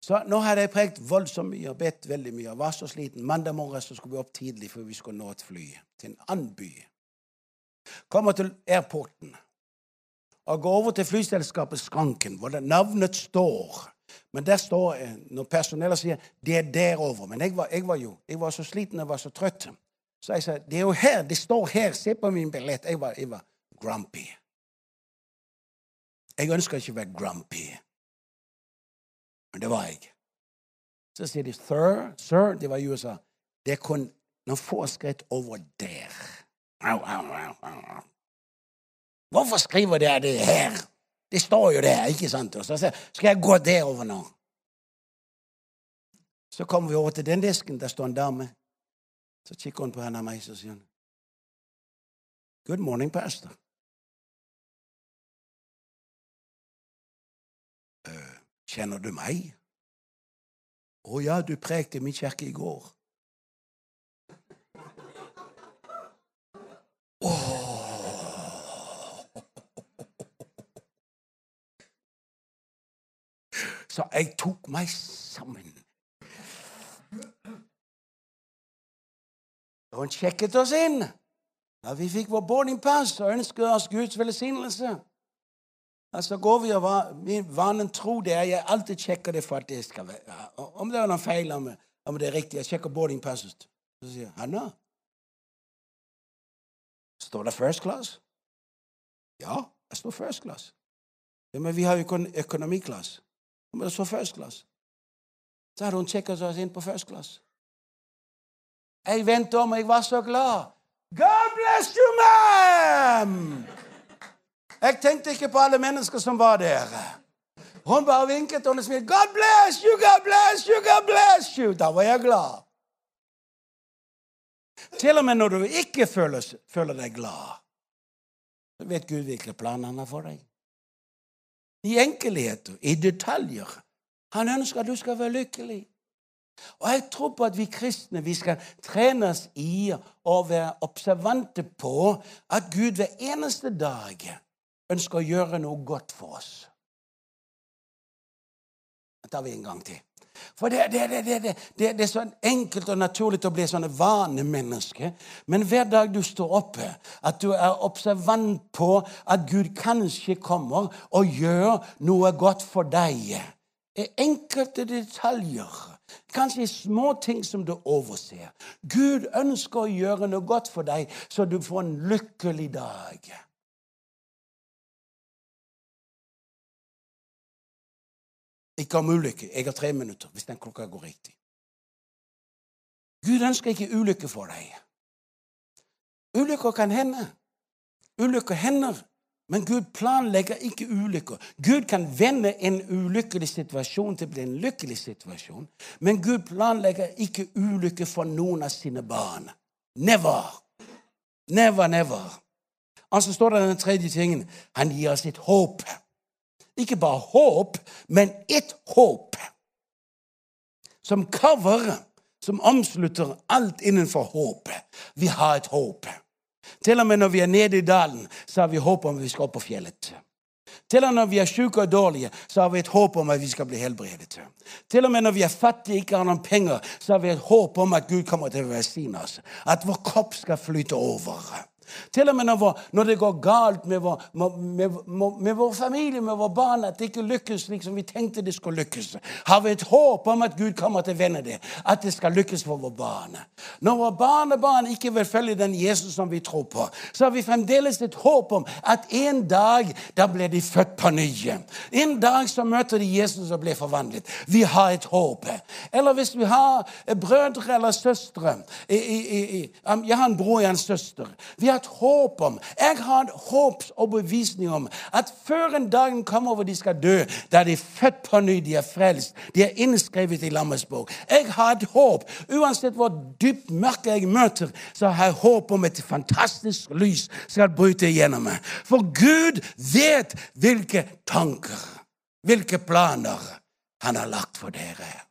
Så Nå hadde jeg prekt voldsomt mye og bedt veldig mye. og var så sliten. Mandag morgen så skulle vi opp tidlig for vi skulle nå et fly til en annen by. Kommer til airporten og går over til flyselskapet Skranken, hvor navnet står. Men der står, når personellet sier 'det er derover'. Men jeg var, jeg var jo jeg var så sliten og var så trøtt. Så jeg sa 'det er jo her, det står her, se på min billett'. Jeg var, jeg var grumpy. Jeg ønsker ikke å være grumpy. Men det var jeg. Så sier de 'sir', sir, det var i USA. Det er kun noen få skritt over der. Hvorfor skriver dere det her? Det står jo der, ikke sant? Og så sier skal jeg gå derover nå? Så kommer vi over til den disken. Der står en dame. Så kikker hun på henne og meg, så sier hun Good morning, pastor. Kjenner du meg? Å ja, du prekte min kirke i går. Så jeg tok meg sammen. Og hun sjekket oss inn. Da vi fikk vår boardingpass og ønsket oss Guds velsignelse. Altså går vi og Min vanen tro det er jeg alltid sjekker det for at det skal være Om det er noen feil, om, om det er riktig. Jeg sjekker boardingpasset. Så sier jeg Hanna, står det first class? Ja, det står first class. Ja, men vi har jo kun økonomiklasse. Men det står first class. Så hadde hun sjekket oss inn på first class. Jeg vendte om, og jeg var så glad. God bless you, ma'am! Jeg tenkte ikke på alle mennesker som var der. Hun bare vinket og smilte. 'God bless you, God bless you, God bless you!' Da var jeg glad. Til og med når du ikke føler, føler deg glad, så vet Gud hvilke planer han har for deg. I enkelheter, i detaljer. Han ønsker at du skal være lykkelig. Og jeg tror på at vi kristne vi skal trenes i å være observante på at Gud hver eneste dag ønsker å gjøre noe godt for oss. Det tar vi en gang til. For det, det, det, det, er så enkelt og naturlig å bli sånne vanemennesker. Men hver dag du står oppe, at du er observant på at Gud kanskje kommer og gjør noe godt for deg. Enkelte detaljer. Kanskje små ting som du overser. Gud ønsker å gjøre noe godt for deg, så du får en lykkelig dag. Ikke om ulykke. Jeg har tre minutter hvis den klokka går riktig. Gud ønsker ikke ulykke for deg. Ulykker kan hende. Ulykker hender Men Gud planlegger ikke ulykker. Gud kan vende en ulykkelig situasjon til å bli en lykkelig situasjon. Men Gud planlegger ikke ulykker for noen av sine barn. Never. Never, never. Altså står det den tredje tingen. Han gir oss et håp. Ikke bare håp, men et håp. Som cover, som omslutter alt innenfor håpet. Vi har et håp. Til og med når vi er nede i dalen, så har vi håp om at vi skal opp på fjellet. Til og med når vi er syke og dårlige, så har vi et håp om at vi skal bli helbredet. Til og med når vi er fattige og ikke har noen penger, så har vi et håp om at Gud kommer til å velsigne oss. At vår kropp skal flyte over. Til og med når, når det går galt med vår, med, med, vår, familie, med våre barn, at det ikke lykkes slik som vi tenkte det skulle lykkes, har vi et håp om at Gud kommer til å vende det. At det skal lykkes for våre barn. Når våre barnebarn ikke vil følge den Jesus som vi tror på, så har vi fremdeles et håp om at en dag da blir de født på ny. En dag så møter de Jesus og blir forvandlet. Vi har et håp. Eller hvis vi har brødre eller søstre Jeg har en bror og en søster. Vi har et håp om. Jeg har en håpsoverbevisning om at før en dag kommer hvor de skal dø, da er født på ny, de er frelst, de er innskrevet i Lammets bok. Jeg har et håp. Uansett hvor dypt mørke jeg møter, så har jeg håp om et fantastisk lys skal bryte igjennom meg. For Gud vet hvilke tanker, hvilke planer han har lagt for dere.